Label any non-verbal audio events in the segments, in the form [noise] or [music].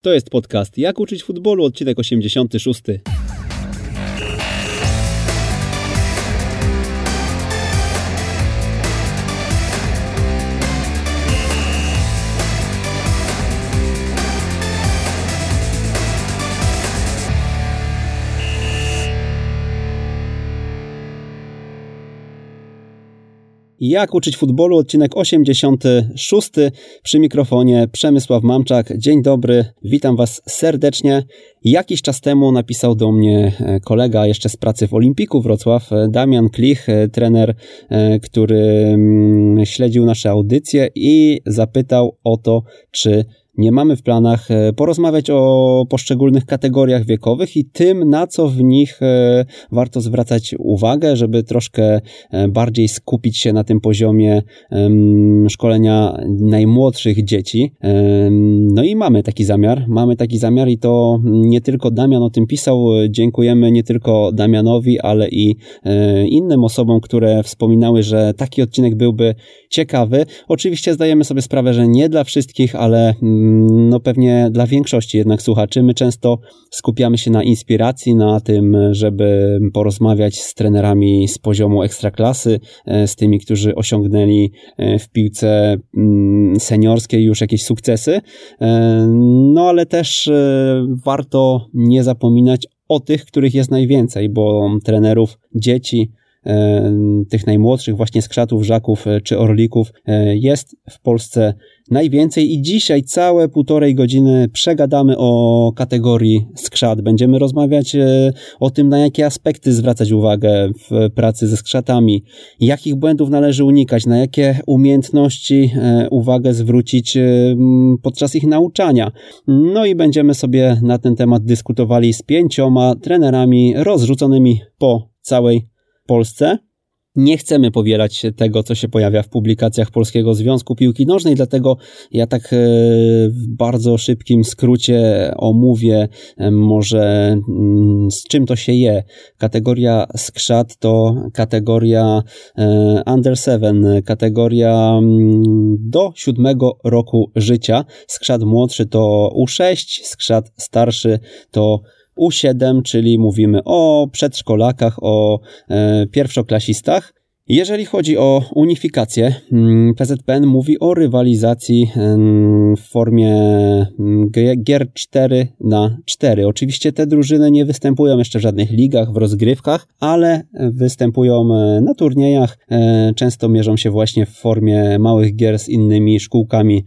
To jest podcast Jak uczyć futbolu, odcinek 86. Jak uczyć futbolu, odcinek 86. Przy mikrofonie Przemysław Mamczak. Dzień dobry, witam Was serdecznie. Jakiś czas temu napisał do mnie e, kolega jeszcze z pracy w Olimpiku Wrocław, e, Damian Klich, e, trener, który mm, śledził nasze audycje i zapytał o to, czy nie mamy w planach e, porozmawiać o poszczególnych kategoriach wiekowych i tym, na co w nich e, warto zwracać uwagę, żeby troszkę e, bardziej skupić się na tym poziomie szkolenia najmłodszych dzieci. No i mamy taki zamiar, mamy taki zamiar i to nie tylko Damian o tym pisał, dziękujemy nie tylko Damianowi, ale i innym osobom, które wspominały, że taki odcinek byłby ciekawy. Oczywiście zdajemy sobie sprawę, że nie dla wszystkich, ale mm, no pewnie dla większości jednak słuchaczy, my często skupiamy się na inspiracji, na tym, żeby porozmawiać z trenerami z poziomu ekstraklasy, e, z tymi, którzy osiągnęli e, w piłce mm, seniorskiej już jakieś sukcesy. E, no ale też warto nie zapominać o tych, których jest najwięcej, bo trenerów dzieci, tych najmłodszych, właśnie skrzatów, żaków czy orlików jest w Polsce najwięcej i dzisiaj całe półtorej godziny przegadamy o kategorii skrzat. Będziemy rozmawiać e, o tym, na jakie aspekty zwracać uwagę w pracy ze skrzatami, jakich błędów należy unikać, na jakie umiejętności e, uwagę zwrócić e, podczas ich nauczania. No i będziemy sobie na ten temat dyskutowali z pięcioma trenerami rozrzuconymi po całej Polsce nie chcemy powielać tego, co się pojawia w publikacjach Polskiego Związku Piłki Nożnej, dlatego ja tak e, w bardzo szybkim skrócie omówię e, może mm, z czym to się je. Kategoria skrzat to kategoria e, under seven, kategoria mm, do siódmego roku życia. Skrzat młodszy to U6, skrzat starszy to u7, czyli mówimy o przedszkolakach, o e, pierwszoklasistach. Jeżeli chodzi o unifikację, mm, PZPN mówi o rywalizacji w formie mm, gier 4 na 4. Oczywiście te drużyny nie występują jeszcze w żadnych ligach, w rozgrywkach, ale występują e, na turniejach. E, często mierzą się właśnie w formie małych gier z innymi szkółkami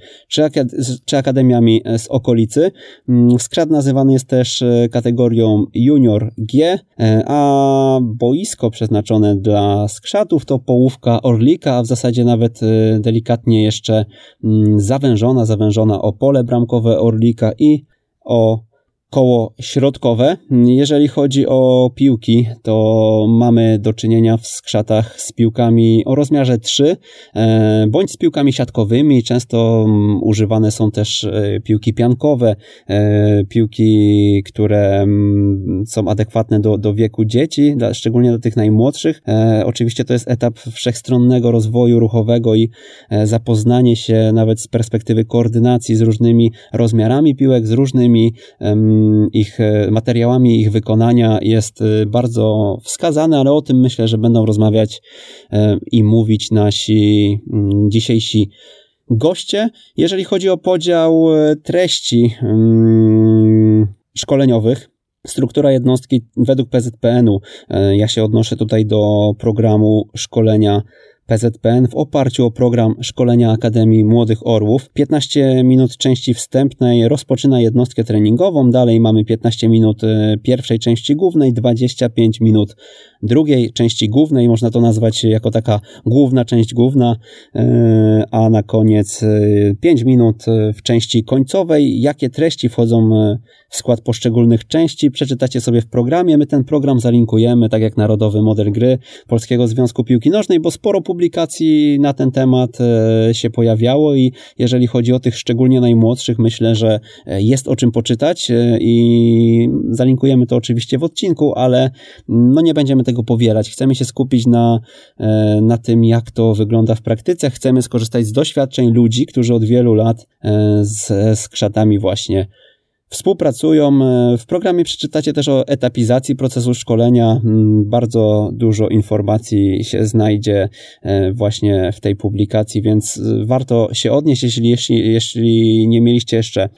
czy, akademiami z okolicy. Mm, skrzat nazywany jest też e, kategorią Junior G, a boisko przeznaczone dla skrzatów to połówka orlika, a w zasadzie nawet y, delikatnie jeszcze mm, zawężona, zawężona o pole bramkowe orlika i o koło środkowe. Jeżeli chodzi o piłki, to mamy do czynienia w skrzatach z piłkami o rozmiarze 3, e, bądź z piłkami siatkowymi. Często mm, używane są też e, piłki piankowe, e, piłki, które mm, są adekwatne do, do wieku dzieci, szczególnie do tych najmłodszych. Oczywiście to jest etap wszechstronnego rozwoju ruchowego i zapoznanie się nawet z perspektywy koordynacji z różnymi rozmiarami piłek, z różnymi ich e, materiałami, ich wykonania jest e, bardzo wskazane, ale o tym myślę, że będą rozmawiać e, i mówić nasi dzisiejsi goście. Jeżeli chodzi o podział treści szkoleniowych, Struktura jednostki według PZPN-u, ja się odnoszę tutaj do programu szkolenia PZPN w oparciu o program szkolenia Akademii Młodych Orłów. 15 minut części wstępnej rozpoczyna jednostkę treningową, dalej mamy 15 minut e, pierwszej części głównej, 25 minut drugiej części głównej, można to nazwać jako taka główna część główna, e, a na koniec 5 e, minut w części końcowej. Jakie treści wchodzą w skład poszczególnych części, przeczytacie sobie w programie. My ten program zalinkujemy, tak jak Narodowy Model Gry Polskiego Związku Piłki Nożnej, bo sporo publikacji na ten temat e, się pojawiało i jeżeli chodzi o tych szczególnie najmłodszych, myślę, że e, jest o czym poczytać e, i zalinkujemy to oczywiście w odcinku, ale no nie będziemy tego powielać. Chcemy się skupić na, na tym, jak to wygląda w praktyce. Chcemy skorzystać z doświadczeń ludzi, którzy od wielu lat z, z krzatami właśnie współpracują. W programie przeczytacie też o etapizacji procesu szkolenia. Mm, bardzo dużo informacji się znajdzie właśnie w tej publikacji, więc warto się odnieść, jeśli, jeśli, jeśli nie mieliście jeszcze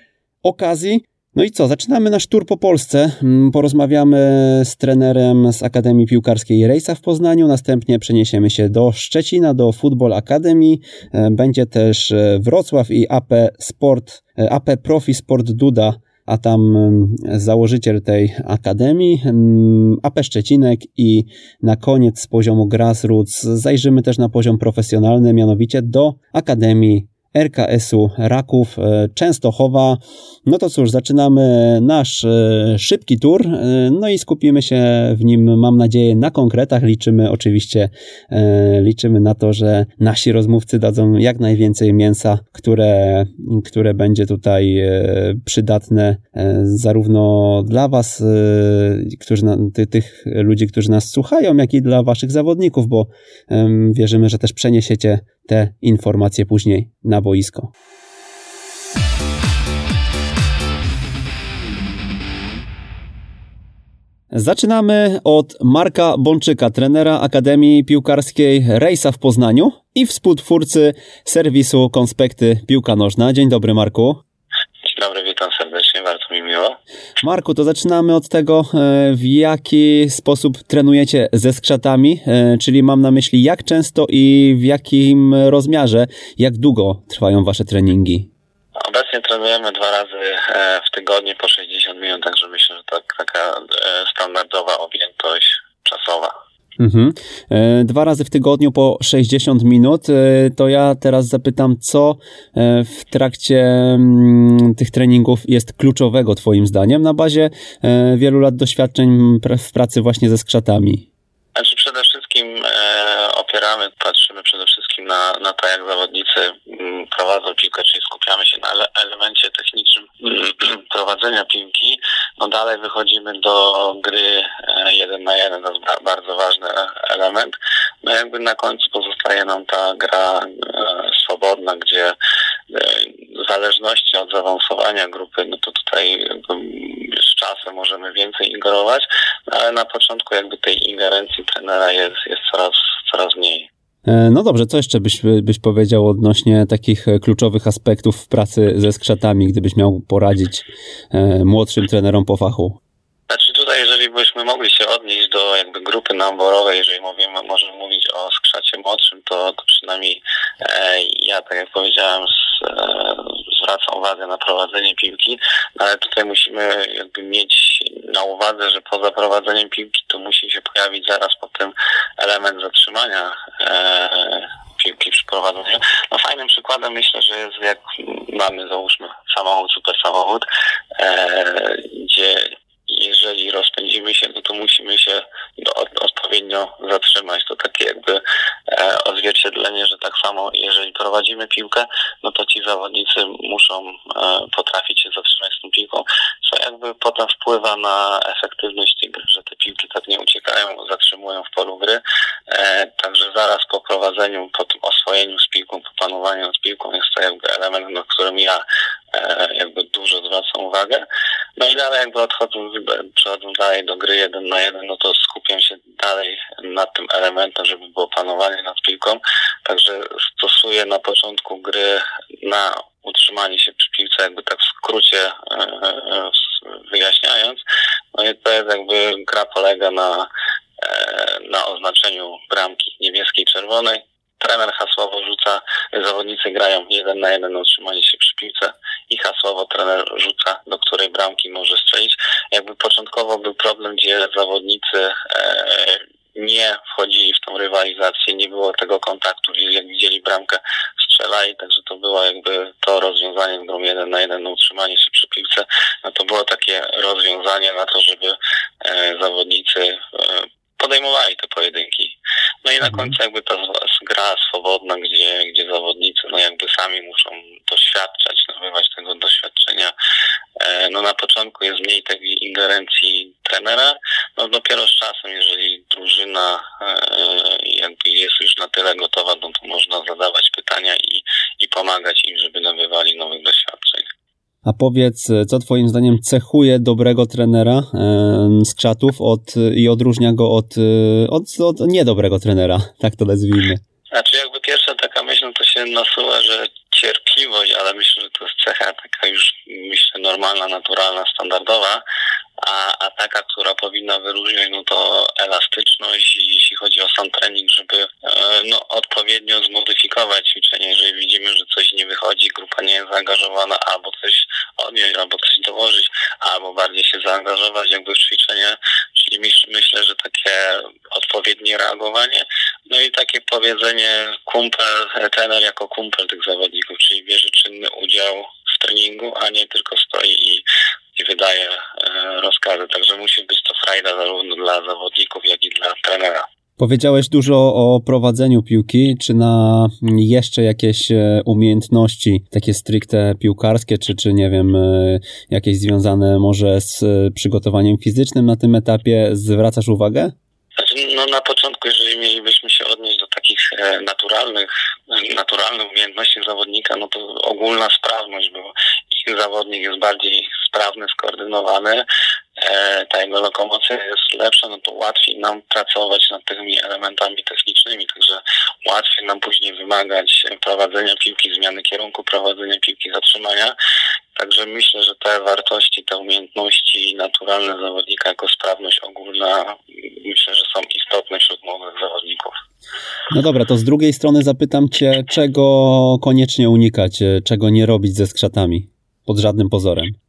okazji. No i co, zaczynamy nasz tour po Polsce. Mm, porozmawiamy z trenerem z Akademii Piłkarskiej Rejsa w Poznaniu. Następnie przeniesiemy się do Szczecina, do Football Academy. E, będzie też e, Wrocław i AP Sport, e, AP Profi Sport Duda, a tam mm, założyciel tej akademii, mm, AP Szczecinek i na koniec z poziomu grassroots zajrzymy też na poziom profesjonalny, mianowicie do Akademii RKS-u Raków e, Częstochowa. No to cóż, zaczynamy nasz e, szybki tour, e, no i skupimy się w nim, mam nadzieję, na konkretach. Liczymy oczywiście, liczymy na to, że nasi rozmówcy dadzą jak najwięcej mięsa, które, które będzie tutaj przydatne zarówno dla Was, którzy, tych ludzi, którzy nas słuchają, jak i dla Waszych zawodników, bo wierzymy, że też przeniesiecie te informacje później na boisko. Zaczynamy od Marka Bączyka, trenera Akademii Piłkarskiej Rejsa w Poznaniu i współtwórcy serwisu Konspekty Piłka Nożna. Dzień dobry Marku. Dzień dobry, witam serdecznie, mi miło. Marku, to zaczynamy od tego, e, w jaki sposób trenujecie ze skrzatami, e, czyli mam na myśli jak często i w jakim rozmiarze, jak długo trwają wasze treningi? Obecnie trenujemy dwa razy e, w tygodniu po 60 minut, także myślę, że to taka standardowa objętość czasowa. Mhm. E, dwa razy w tygodniu po 60 minut. E, to ja teraz zapytam, co e, w trakcie mm, tych treningów jest kluczowego Twoim zdaniem na bazie wielu lat doświadczeń w pracy właśnie ze skrzatami? Znaczy przede wszystkim opieramy, patrzymy przede wszystkim na, na to, jak zawodnicy prowadzą piłkę, czyli skupiamy się na elemencie technicznym [clears throat] prowadzenia piłki. No dalej wychodzimy do gry jeden na jeden, to jest bardzo ważny element. No jakby na końcu pozostaje nam ta gra e, swobodna, gdzie e, w zależności od zaawansowania grupy, no to tutaj z czasem możemy więcej ingerować, no ale na początku jakby tej ingerencji trenera jest, jest coraz, coraz mniej. E, no dobrze, co jeszcze byś, byś powiedział odnośnie takich kluczowych aspektów w pracy ze skrzatami, gdybyś miał poradzić młodszym trenerom po fachu? Znaczy tutaj, jeżeli byśmy mogli się odnieść do jakby grupy naborowej, jeżeli mówimy, możemy mówić o skrzacie młodszym, to, to przynajmniej e, ja, tak jak powiedziałem, z, e, zwracam uwagę na prowadzenie piłki, no ale tutaj musimy jakby mieć na uwadze, że poza prowadzeniem piłki to musi się pojawić zaraz po tym element zatrzymania e, piłki przy prowadzeniu. No fajnym przykładem myślę, że jest jak mamy załóżmy samochód, super samochód, e, gdzie jeżeli rozpędzimy się, no to musimy się odpowiednio zatrzymać. To takie jakby e, odzwierciedlenie, że tak samo jeżeli prowadzimy piłkę, no to ci zawodnicy muszą e, potrafić się zatrzymać z tą piłką, co jakby potem wpływa na efektywność tej gry, że te piłki tak nie uciekają, zatrzymują w polu gry. E, także zaraz po prowadzeniu, po tym oswojeniu z piłką, po panowaniu z piłką jest to jakby element, na którym ja jakby dużo zwracam uwagę. No i dalej jakby odchodząc, przechodząc dalej do gry jeden na jeden, no to skupiam się dalej nad tym elementem, żeby było panowanie nad piłką. Także stosuję na początku gry na utrzymanie się przy piłce, jakby tak w skrócie e, e, wyjaśniając. No i to jest jakby gra polega na, e, na oznaczeniu bramki niebieskiej, czerwonej trener hasłowo rzuca, zawodnicy grają jeden na jeden utrzymanie się przy piłce i hasłowo trener rzuca, do której bramki może strzelić. Jakby początkowo był problem, gdzie zawodnicy e, nie wchodzili w tą rywalizację, nie było tego kontaktu, jak widzieli bramkę, strzelali, także to było jakby to rozwiązanie z grą jeden na jeden utrzymanie się przy piłce. No to było takie rozwiązanie na to, żeby e, zawodnicy e, podejmowali te pojedynki. No i na mhm. końcu jakby ta gra swobodna, gdzie, gdzie zawodnicy no jakby sami muszą doświadczać, nabywać tego doświadczenia. E, no na początku jest mniej tej ingerencji trenera, no dopiero z czasem, jeżeli drużyna e, jakby jest już na tyle gotowa, no to można zadawać pytania i, i pomagać im, żeby nabywali nowych doświadczeń. A powiedz, co twoim zdaniem cechuje dobrego trenera e, z krzatów od, i odróżnia go od, od, od niedobrego trenera, tak to nazwijmy. Znaczy jakby pierwsza taka myśl, no to się nasuwa, że cierpliwość, ale myślę, że to jest cecha taka już, myślę, normalna, naturalna, standardowa, a, a taka, która powinna wyróżniać, no to elastyczność, jeśli chodzi o sam trening, żeby e, no, odpowiednio zmodyfikować ćwiczenie. Jeżeli widzimy, że coś nie wychodzi, grupa nie jest zaangażowana, albo coś odjąć, albo coś dołożyć, albo bardziej się zaangażować jakby w ćwiczenie, czyli myślę, że takie odpowiednie reagowanie, no i takie powiedzenie kumpel, trener jako kumpel tych zawodników, czyli bierze czynny udział w treningu, a nie tylko stoi i i wydaje e, rozkazy. Także musi być to frajda zarówno dla zawodników, jak i dla trenera. Powiedziałeś dużo o prowadzeniu piłki. Czy na jeszcze jakieś e, umiejętności, takie stricte piłkarskie, czy, czy nie wiem, e, jakieś związane może z przygotowaniem fizycznym na tym etapie zwracasz uwagę? Znaczy, no na początku, jeżeli mielibyśmy się odnieść do takich naturalnych, naturalnych umiejętności zawodnika, no to ogólna sprawność, bo ich zawodnik jest bardziej sprawny, skoordynowany, e, ta jego lokomocja jest lepsza, no to łatwiej nam pracować nad tymi elementami technicznymi, także łatwiej nam później wymagać prowadzenia piłki, zmiany kierunku prowadzenia piłki, zatrzymania. Także myślę, że te wartości, te umiejętności naturalne zawodnika jako sprawność ogólna, myślę, że są istotne wśród młodych zawodników. No dobra, to z drugiej strony zapytam Cię, czego koniecznie unikać, czego nie robić ze skrzatami pod żadnym pozorem?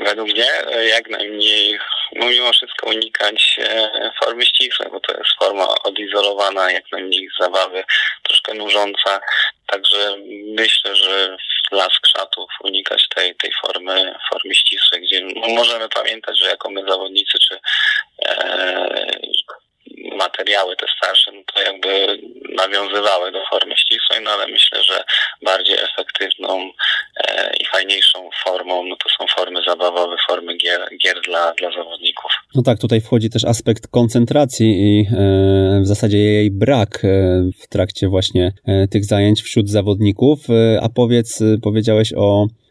Według mnie jak najmniej, no mimo wszystko unikać e, formy ścisłej, bo to jest forma odizolowana, jak najmniej zabawy, troszkę nużąca. Także myślę, że dla skrzatów unikać tej, tej formy, formy ścisłej, gdzie no możemy pamiętać, że jako my zawodnicy, czy e, materiały te starsze, no to jakby nawiązywały do formy ścisłej, no ale myślę, że bardziej efektywną e, i fajniejszą formą, no to są formy zabawowe, formy gier, gier dla, dla zawodników. No tak, tutaj wchodzi też aspekt koncentracji i e, w zasadzie jej brak e, w trakcie właśnie e, tych zajęć wśród zawodników. E, a powiedz, powiedziałeś o E,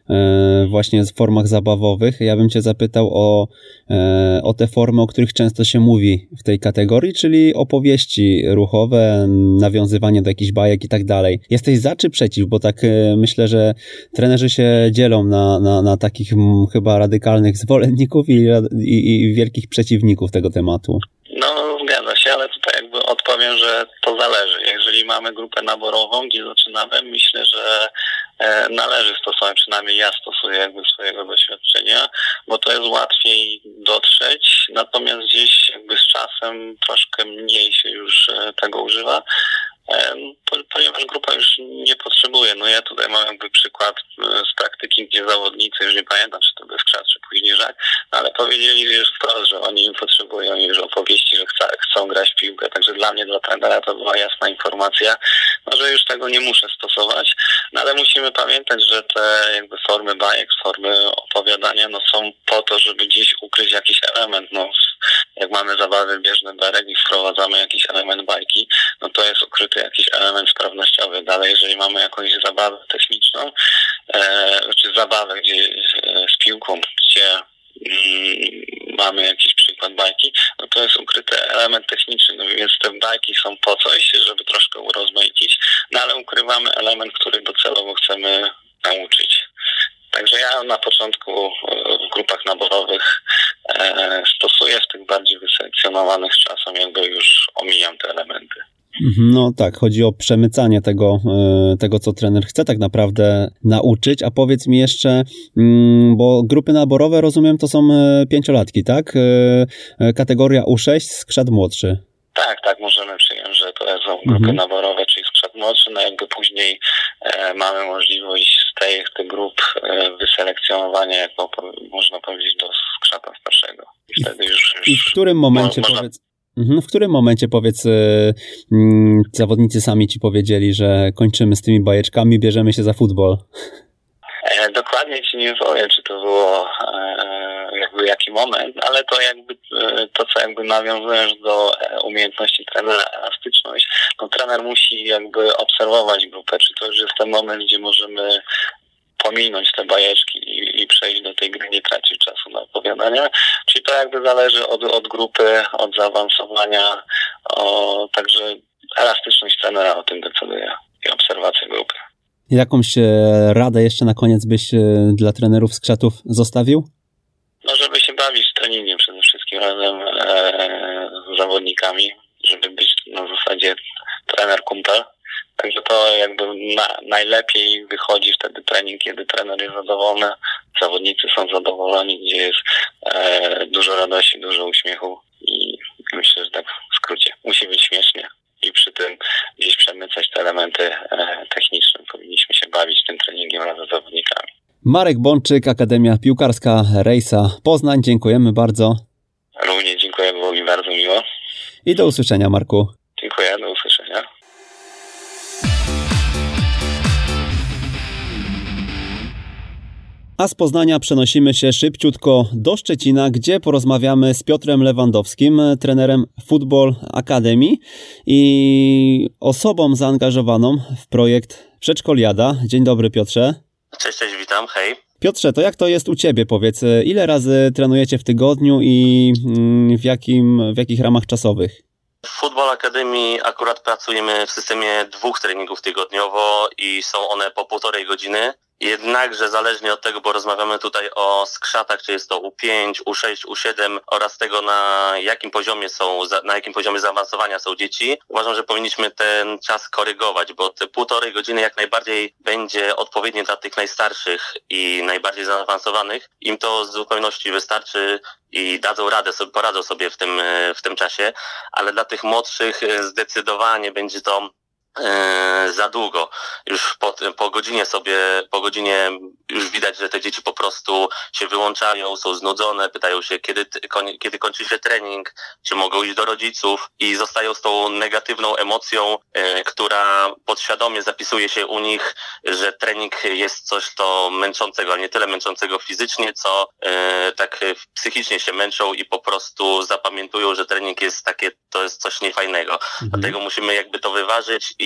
właśnie w formach zabawowych. Ja bym Cię zapytał o, e, o te formy, o których często się mówi w tej kategorii, czyli opowieści ruchowe, nawiązywanie do jakichś bajek i tak dalej. Jesteś za czy przeciw? Bo tak e, myślę, że trenerzy się dzielą na, na, na takich chyba radykalnych zwolenników i, i, i wielkich przeciwników tego tematu. No, zgadza się, ale tutaj jakby odpowiem, że to zależy. Jeżeli mamy grupę naborową, gdzie zaczynamy, myślę, że e, należy stosować, przynajmniej ja stosuję jakby swojego doświadczenia, bo to jest łatwiej dotrzeć, natomiast gdzieś jakby z czasem troszkę mniej się już e, tego używa ponieważ grupa już nie potrzebuje. No ja tutaj mam jakby przykład e, z praktyki, gdzie zawodnicy, już nie pamiętam, czy to Bezkrzat, czy później Żak, no ale powiedzieli już wprost, że oni potrzebują już opowieści, że chcą, chcą grać w piłkę. Także dla mnie, dla trenera to była jasna informacja, no, że już tego nie muszę stosować. No ale musimy pamiętać, że te jakby formy bajek, formy opowiadania, no są po to, żeby gdzieś ukryć jakiś element. No, jak mamy zabawy bieżne bereg i wprowadzamy jakiś element bajki, no to jest ukryty jakiś element sprawnościowy. Dalej, jeżeli mamy jakąś zabawę techniczną, e, czy zabawę gdzie, e, z piłką, gdzie mm, mamy jakiś przykład bajki, no to jest ukryty element techniczny, no więc te bajki są po coś, żeby troszkę urozmaicić, no ale ukrywamy element, który docelowo chcemy nauczyć. Także ja na początku e, w grupach naborowych e, stosuję, w tych bardziej wyselekcjonowanych czasem jakby już omijam te elementy. Mhm, no tak, chodzi o przemycanie tego, e, tego, co trener chce tak naprawdę nauczyć. A powiedz mi jeszcze, mm, bo grupy naborowe, rozumiem, to są pięciolatki, tak? Kategoria U6, skrzat młodszy. Tak, tak, możemy przyjąć, że to są grupy mhm. naborowe, czyli skrzat młodszy, no jakby później e, mamy możliwość tych, tych grup e, wyselekcjonowania, jak można powiedzieć, do skrzata starszego. I wtedy już, już I w którym momencie można... powiedz, mhm, w którym momencie powiedz, e, mm, zawodnicy sami ci powiedzieli, że kończymy z tymi bajeczkami, bierzemy się za futbol? E, dokładnie ci nie powiem, czy to było jakby jaki moment, ale to jakby e, to, co jakby nawiązujesz do umiejętności trenera, elastyczność, no trener musi jakby obserwować grupę, czy to już jest ten moment, gdzie możemy pominąć te bajeczki i i przejść do tej gry, nie tracić czasu na opowiadania. Czyli to jakby zależy od, od grupy, od zaawansowania, o, także elastyczność trenera o tym decyduje i obserwacja grupy. Jakąś e, radę jeszcze na koniec byś e, dla trenerów z krzatów zostawił? No, żeby się bawić treningiem przede wszystkim razem e, z zawodnikami, żeby być na zasadzie trener-kumpel. Także to jakby na, najlepiej wychodzi wtedy trening, kiedy trener jest zadowolony, zawodnicy są zadowoleni, gdzie jest e, dużo radości, dużo uśmiechu i myślę, że tak w skrócie. Musi być śmiesznie i przy tym gdzieś przemycać te elementy e, techniczne. Powinniśmy się bawić tym treningiem razem z zawodnikami. Marek Bączyk, Akademia Piłkarska Rejsa Poznań. Dziękujemy bardzo. Również dziękuję, było mi bardzo miło. I do usłyszenia, Marku. Dziękuję, do usłyszenia. A z Poznania przenosimy się szybciutko do Szczecina, gdzie porozmawiamy z Piotrem Lewandowskim, trenerem Football Academy i osobą zaangażowaną w projekt Przedszkoliada. Dzień dobry Piotrze. Cześć, cześć, witam, hej. Piotrze, to jak to jest u Ciebie, powiedz? Ile razy trenujecie w tygodniu i mm, w, jakim, w jakich ramach czasowych? W Football Academy akurat pracujemy w systemie dwóch treningów tygodniowo i są one po półtorej godziny. Jednakże zależnie od tego, bo rozmawiamy tutaj o skrzatach, czy jest to U5, U6, U7 oraz tego na jakim poziomie są, na jakim poziomie zaawansowania są dzieci, uważam, że powinniśmy ten czas korygować, bo te półtorej godziny jak najbardziej będzie odpowiednie dla tych najstarszych i najbardziej zaawansowanych. Im to z zupełności wystarczy i dadzą radę, poradzą sobie w tym, w tym czasie, ale dla tych młodszych zdecydowanie będzie to E, za długo. Już po, po godzinie sobie, po godzinie już widać, że te dzieci po prostu się wyłączają, są znudzone, pytają się, kiedy, kiedy kończy się trening, czy mogą iść do rodziców i zostają z tą negatywną emocją, e, która podświadomie zapisuje się u nich, że trening jest coś to męczącego, ale nie tyle męczącego fizycznie, co e, tak psychicznie się męczą i po prostu zapamiętują, że trening jest takie, to jest coś niefajnego. Mhm. Dlatego musimy jakby to wyważyć i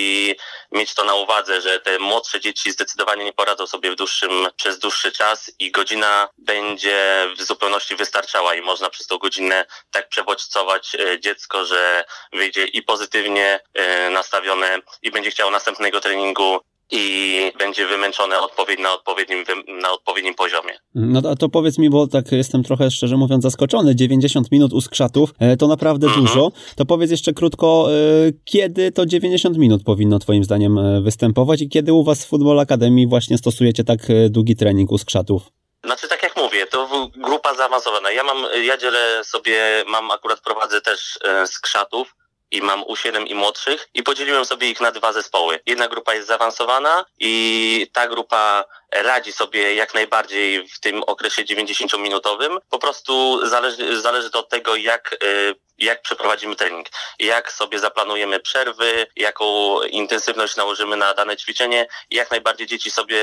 mieć to na uwadze, że te młodsze dzieci zdecydowanie nie poradzą sobie w dłuższym, przez dłuższy czas i godzina będzie w zupełności wystarczała i można przez tą godzinę tak przebodźcować e, dziecko, że wyjdzie i pozytywnie e, nastawione i będzie chciało następnego treningu i będzie wymęczone odpowiednio na odpowiednim, na odpowiednim poziomie. No to, to powiedz mi, bo tak jestem trochę szczerze mówiąc zaskoczony, 90 minut u skrzatów e, to naprawdę mhm. dużo. To powiedz jeszcze krótko, e, kiedy to 90 minut powinno twoim zdaniem e, występować i kiedy u was w Football Academy właśnie stosujecie tak długi trening u skrzatów? Znaczy tak jak mówię, to grupa zaawansowana. Ja mam, ja dzielę sobie, mam akurat prowadzę też skrzatów, i mam U7 i młodszych i podzieliłem sobie ich na dwa zespoły. Jedna grupa jest zaawansowana i ta grupa radzi sobie jak najbardziej w tym okresie 90-minutowym. Po prostu zależy, zależy to od tego, jak, y, jak przeprowadzimy trening, jak sobie zaplanujemy przerwy, jaką intensywność nałożymy na dane ćwiczenie jak najbardziej dzieci sobie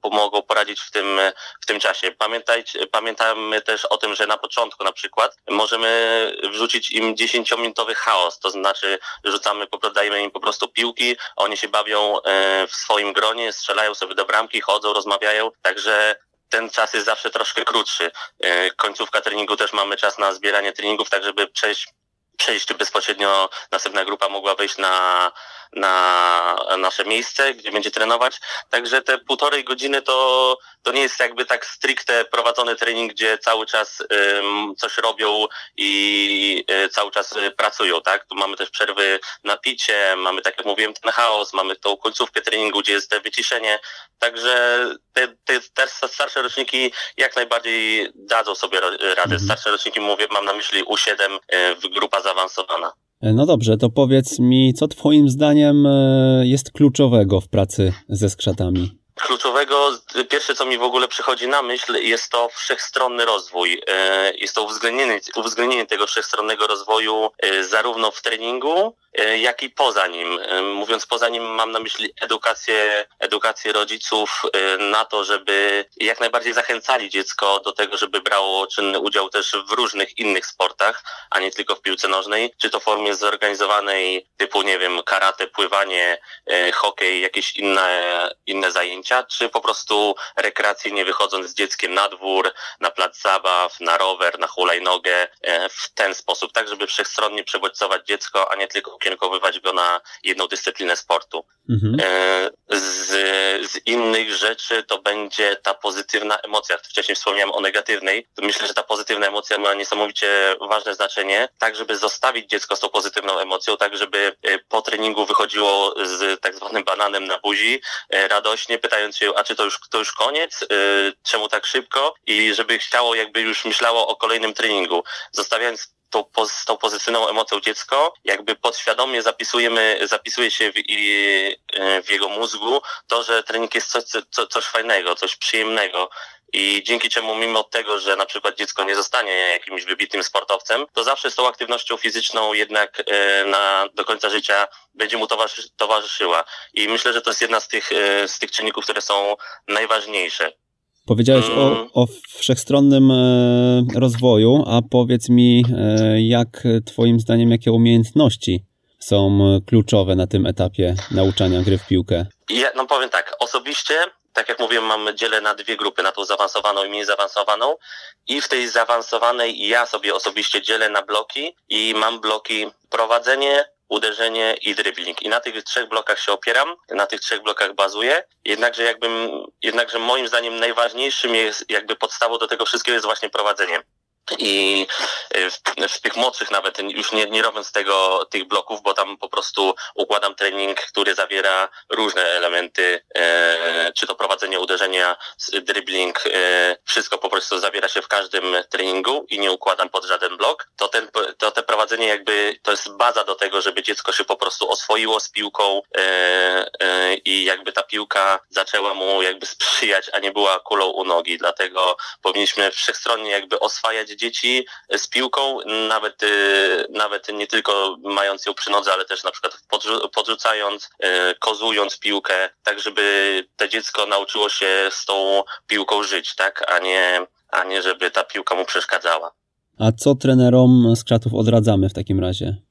pomogą poradzić w tym, w tym czasie. Pamiętajcie, pamiętamy też o tym, że na początku na przykład możemy wrzucić im 10-minutowy chaos, to znaczy rzucamy, dajemy im po prostu piłki, oni się bawią y, w swoim gronie, strzelają sobie do bramki, chodzą, rozmawiają, także ten czas jest zawsze troszkę krótszy. E, końcówka treningu też mamy czas na zbieranie treningów, tak żeby przejść przejść bezpośrednio następna grupa mogła wejść na, na nasze miejsce, gdzie będzie trenować. Także te półtorej godziny to, to nie jest jakby tak stricte prowadzony trening, gdzie cały czas um, coś robią i y, cały czas y, pracują, tak? Tu mamy też przerwy na picie, mamy, tak jak mówiłem, ten chaos, mamy tą końcówkę treningu, gdzie jest te wyciszenie. Także te, te, te starsze roczniki jak najbardziej dadzą sobie radę. Mhm. Starsze roczniki mówię, mam na myśli U7, y, grupa zaawansowana. E, no dobrze, to powiedz mi, co Twoim zdaniem e, jest kluczowego w pracy ze skrzatami? Kluczowego, pierwsze co mi w ogóle przychodzi na myśl, jest to wszechstronny rozwój. E, jest to uwzględnienie, uwzględnienie tego wszechstronnego rozwoju zarówno w treningu, E, jak i poza nim. E, mówiąc poza nim mam na myśli edukację, edukację rodziców e, na to, żeby jak najbardziej zachęcali dziecko do tego, żeby brało czynny udział też w różnych innych sportach, a nie tylko w piłce nożnej, czy to w formie zorganizowanej typu, nie wiem, karate, pływanie, hokej, jakieś inne, inne zajęcia zajęcia, czy po prostu rekreacyjnie wychodząc z dzieckiem na dwór, na plac zabaw, na rower, na hulajnogę, e, w ten sposób, tak żeby wszechstronnie przebodźcować dziecko, a nie tylko ukierunkowywać go na jedną dyscyplinę sportu. Mhm. E, z, z innych rzeczy to będzie ta pozytywna emocja. Wcześniej wspomniałem o negatywnej. Myślę, że ta pozytywna emocja ma niesamowicie ważne znaczenie, tak żeby zostawić dziecko z tą pozytywną emocją, tak żeby e, po treningu wychodziło z tak zwanym bananem na buzi, radośnie pytając się, a czy to już, to już koniec, czemu tak szybko? I żeby chciało, jakby już myślało o kolejnym treningu, zostawiając tą, z tą pozytywną emocją dziecko, jakby podświadomie zapisujemy, zapisuje się w, w jego mózgu to, że trening jest coś, co, coś fajnego, coś przyjemnego. I dzięki czemu mimo tego, że na przykład dziecko nie zostanie jakimś wybitnym sportowcem, to zawsze z tą aktywnością fizyczną jednak e, na, do końca życia będzie mu towarzyszy, towarzyszyła. I myślę, że to jest jedna z tych, e, z tych czynników, które są najważniejsze. Powiedziałeś o, mm. o wszechstronnym e, rozwoju, a powiedz mi, e, jak Twoim zdaniem, jakie umiejętności są kluczowe na tym etapie nauczania gry w piłkę? Ja, no powiem tak, osobiście, tak jak mówiłem, mam dzielę na dwie grupy, na tą zaawansowaną i mniej zaawansowaną i w tej zaawansowanej ja sobie osobiście dzielę na bloki i mam bloki prowadzenie, uderzenie i dribbling. I na tych trzech blokach się opieram, na tych trzech blokach bazuję. Jednakże jakbym, jednakże moim zdaniem najważniejszym jest, jakby podstawą do tego wszystkiego jest właśnie prowadzenie. I e, w, w, tych młodszych nawet, już nie, nie robiąc tego, tych bloków, bo tam po prostu układam trening, który zawiera różne elementy, e, czy to prowadzenie uderzenia, dribbling, e, wszystko po prostu zawiera się w każdym treningu i nie układam pod żaden blok, to, ten, to te prowadzenie jakby to jest baza do tego, żeby dziecko się po prostu oswoiło z piłką e, e, i jakby ta piłka zaczęła mu jakby sprzyjać, a nie była kulą u nogi. Dlatego powinniśmy wszechstronnie jakby oswajać dzieci z piłką, nawet, y, nawet nie tylko mając ją przy nodze, ale też na przykład podrzucając, y, kozując piłkę, tak żeby to dziecko nauczyło się z tą piłką żyć, tak, a nie, a nie żeby ta piłka mu przeszkadzała. A co trenerom z kratów odradzamy w takim razie?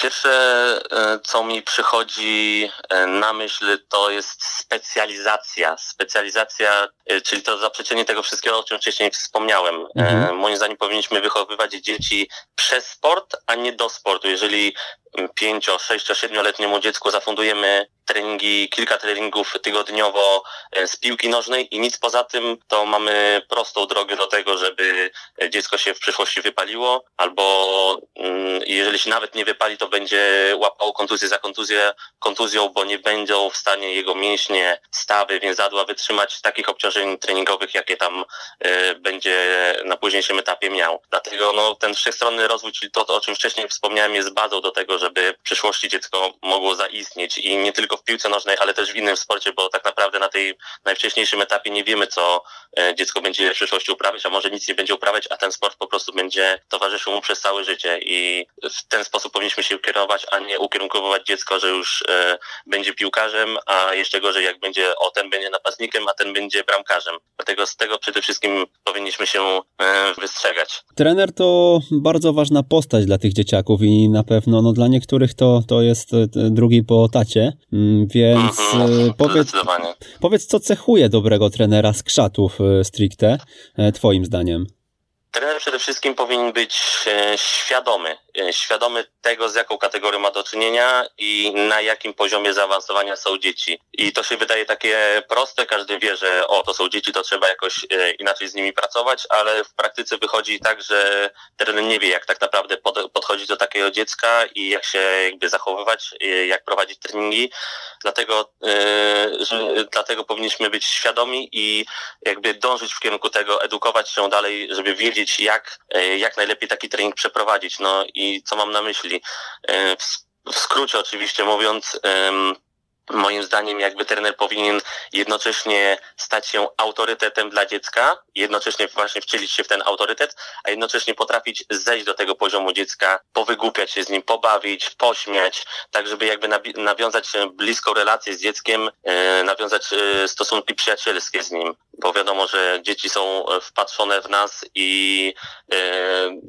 Pierwsze, e, co mi przychodzi e, na myśl, to jest specjalizacja. Specjalizacja, e, czyli to zaprzeczenie tego wszystkiego, o czym wcześniej wspomniałem. Mhm. Moim zdaniem powinniśmy wychowywać dzieci przez sport, a nie do sportu. Jeżeli pięcio, sześcio, siedmioletniemu dziecku zafundujemy treningi, kilka treningów tygodniowo e, z piłki nożnej i nic poza tym, to mamy prostą drogę do tego, żeby dziecko się w przyszłości wypaliło, albo mm, jeżeli się nawet nie wypali, to będzie łapało kontuzję za kontuzję, kontuzją, bo nie będą w stanie jego mięśnie, stawy, więzadła wytrzymać takich obciążeń treningowych, jakie tam e, będzie na późniejszym etapie miał. Dlatego no, ten wszechstronny rozwój, czyli to, o czym wcześniej wspomniałem, jest bazą do tego, żeby w przyszłości dziecko mogło zaistnieć i nie tylko w piłce nożnej, ale też w innym sporcie, bo tak naprawdę na tej najwcześniejszym etapie nie wiemy, co e, dziecko będzie w przyszłości uprawiać, a może nic nie będzie uprawiać, a ten sport po prostu będzie towarzyszył mu przez całe życie i w ten sposób powinniśmy się ukierunkować, a nie ukierunkowywać dziecko, że już e, będzie piłkarzem, a jeszcze gorzej jak będzie, o ten będzie napastnikiem, a ten będzie bramkarzem. Dlatego z tego przede wszystkim powinniśmy się e, wystrzegać. Trener to bardzo ważna postać dla tych dzieciaków i na pewno no, dla niektórych to, to jest e, drugi po tacie, mm, więc mhm, powiedz, powiedz, co cechuje dobrego trenera z krzatów stricte, twoim zdaniem? Trener przede wszystkim powinien być e, świadomy, e, świadomy tego, z jaką kategorią ma do czynienia i na jakim poziomie zaawansowania są dzieci. I to się wydaje takie proste, każdy wie, że o, to są dzieci, to trzeba jakoś e, inaczej z nimi pracować, ale w praktyce wychodzi tak, że trener nie wie, jak tak naprawdę podchodzić do takiego dziecka i jak się jakby zachowywać, jak prowadzić treningi. Dlatego, że, dlatego powinniśmy być świadomi i jakby dążyć w kierunku tego, edukować się dalej, żeby wiedzieć, jak, e, jak najlepiej taki trening przeprowadzić. No i co mam na myśli? E, w skrócie oczywiście mówiąc, Moim zdaniem jakby trener powinien jednocześnie stać się autorytetem dla dziecka, jednocześnie właśnie wcielić się w ten autorytet, a jednocześnie potrafić zejść do tego poziomu dziecka, powygłupiać się z nim, pobawić, pośmiać, tak żeby jakby nawiązać bliską relację z dzieckiem, e, nawiązać e, stosunki przyjacielskie z nim, bo wiadomo, że dzieci są wpatrzone w nas i e,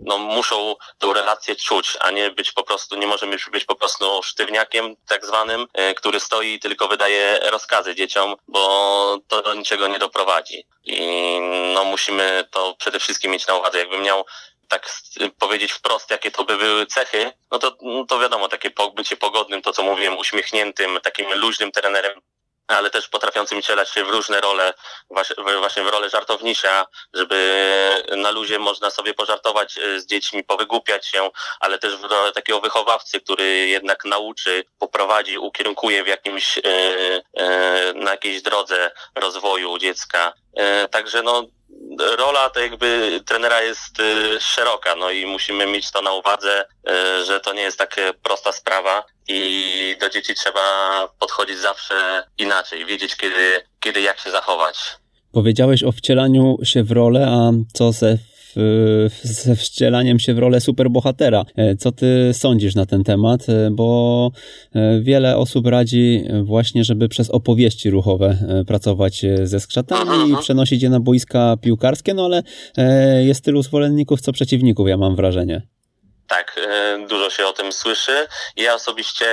no, muszą tą relację czuć, a nie być po prostu, nie możemy być po prostu sztywniakiem tak zwanym, który stoi stoi, tylko wydaje rozkazy dzieciom, bo to do niczego nie doprowadzi. I no musimy to przede wszystkim mieć na uwadze. Jakbym miał tak powiedzieć wprost, jakie to by były cechy, no to, no to wiadomo, takie bycie pogodnym, to co mówiłem, uśmiechniętym, takim luźnym trenerem, ale też potrafiącym cielać się w różne role, właśnie w rolę żartownicza, żeby na luzie można sobie pożartować e, z dziećmi, powygłupiać się, ale też w rolę takiego wychowawcy, który jednak nauczy, poprowadzi, ukierunkuje w jakimś, e, e, na jakiejś drodze rozwoju dziecka. Także no, rola to jakby trenera jest szeroka, no i musimy mieć to na uwadze, że to nie jest taka prosta sprawa i do dzieci trzeba podchodzić zawsze inaczej, wiedzieć kiedy, kiedy jak się zachować. Powiedziałeś o wcielaniu się w rolę, a co ze ze wcielaniem się w rolę superbohatera. E, co ty sądzisz na ten temat? E, bo e, wiele osób radzi właśnie, żeby przez opowieści ruchowe pracować ze skrzatami i przenosić je na boiska piłkarskie, no ale jest tylu zwolenników, co przeciwników, ja mam wrażenie. Tak, e, dużo się o tym słyszy. Ja osobiście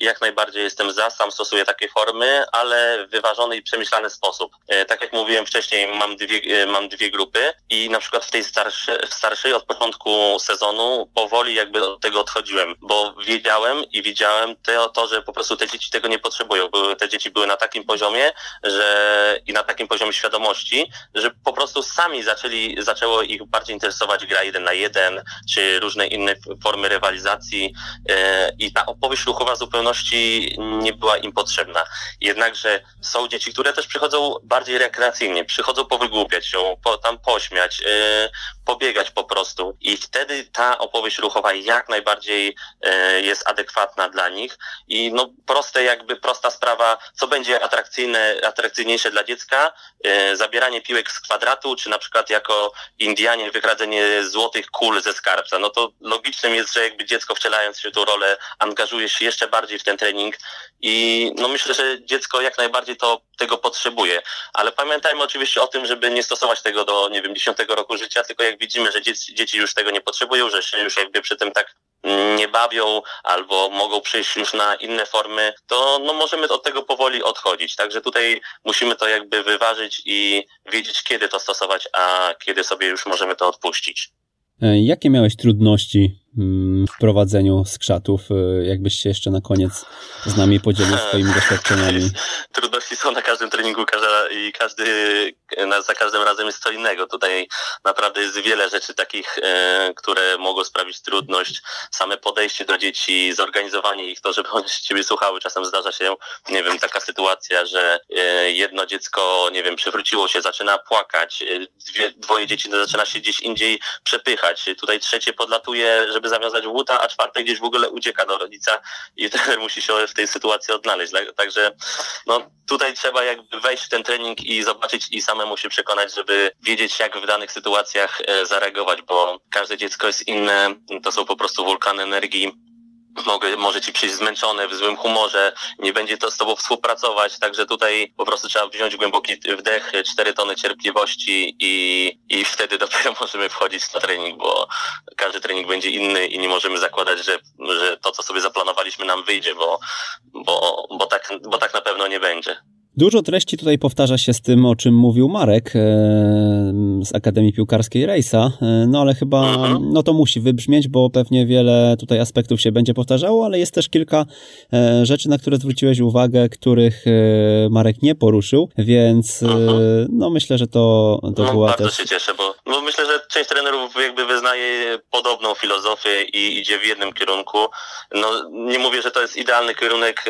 jak najbardziej jestem za, sam stosuję takie formy, ale w wyważony i przemyślany sposób. E, tak jak mówiłem wcześniej, mam dwie, e, mam dwie grupy i na przykład w tej starszej, w starszej od początku sezonu powoli jakby od tego odchodziłem, bo wiedziałem i widziałem to, to, że po prostu te dzieci tego nie potrzebują. Te dzieci były na takim poziomie, że i na takim poziomie świadomości, że po prostu sami zaczęli, zaczęło ich bardziej interesować gra jeden na jeden, czy różne inne formy rywalizacji e, i ta opowieść ruchowa w zupełności nie była im potrzebna. Jednakże są dzieci, które też przychodzą bardziej rekreacyjnie, przychodzą powygłupiać się, po, tam pośmiać, e, pobiegać po prostu. I wtedy ta opowieść ruchowa jak najbardziej e, jest adekwatna dla nich. I no proste jakby, prosta sprawa, co będzie atrakcyjne, atrakcyjniejsze dla dziecka, zabieranie piłek z kwadratu, czy na przykład jako Indianie wykradzenie złotych kul ze skarbca, no to logicznym jest, że jakby dziecko wcielając się w tą rolę angażuje się jeszcze bardziej w ten trening i no myślę, że dziecko jak najbardziej to tego potrzebuje, ale pamiętajmy oczywiście o tym, żeby nie stosować tego do, nie wiem, dziesiątego roku życia, tylko jak widzimy, że dzieci, dzieci już tego nie potrzebują, że się już jakby przy tym tak nie bawią albo mogą przejść już na inne formy, to no możemy od tego powoli odchodzić. Także tutaj musimy to jakby wyważyć i wiedzieć, kiedy to stosować, a kiedy sobie już możemy to odpuścić. E, jakie miałeś trudności mm, w prowadzeniu skrzatów? E, jakbyś się jeszcze na koniec z nami podzielił swoimi doświadczeniami? [laughs] Trudności są na każdym treningu i każdy za każdym razem jest co innego. Tutaj naprawdę jest wiele rzeczy takich, e, które mogą sprawić trudność. Same podejście do dzieci, zorganizowanie ich, to, żeby [laughs] one się ciebie słuchały. Czasem zdarza się, nie wiem, taka sytuacja, że jedno dziecko, nie wiem, przewróciło się, zaczyna płakać, dwie, dwoje dzieci zaczyna się gdzieś indziej przepychać Tutaj trzecie podlatuje, żeby zawiązać łuta, a czwarte gdzieś w ogóle ucieka do rodzica i trener [laughs] musi się w tej sytuacji odnaleźć. Także no, tutaj trzeba jakby wejść w ten trening i zobaczyć i samemu się przekonać, żeby wiedzieć, jak w danych sytuacjach e, zareagować, bo każde dziecko jest inne, to są po prostu wulkany energii. Mogę, może ci przyjść zmęczony, w złym humorze, nie będzie to z tobą współpracować, także tutaj po prostu trzeba wziąć głęboki wdech, cztery tony cierpliwości i, i wtedy [laughs] dopiero możemy wchodzić na trening, bo każdy trening będzie inny i nie możemy zakładać, że, że to, co sobie zaplanowaliśmy nam wyjdzie, bo, bo, bo, tak, bo tak na pewno nie będzie. Dużo treści tutaj powtarza się z tym, o czym mówił Marek e, z Akademii Piłkarskiej Rejsa, e, no ale chyba no to musi wybrzmieć, bo pewnie wiele tutaj aspektów się będzie powtarzało, ale jest też kilka e, rzeczy, na które zwróciłeś uwagę, których Marek nie poruszył, więc mhm. no myślę, że to, to no, była bardzo też... się cieszę, bo, bo myślę, że część trenerów jakby wyznaje podobną filozofię i idzie w jednym kierunku. No nie mówię, że to jest idealny kierunek,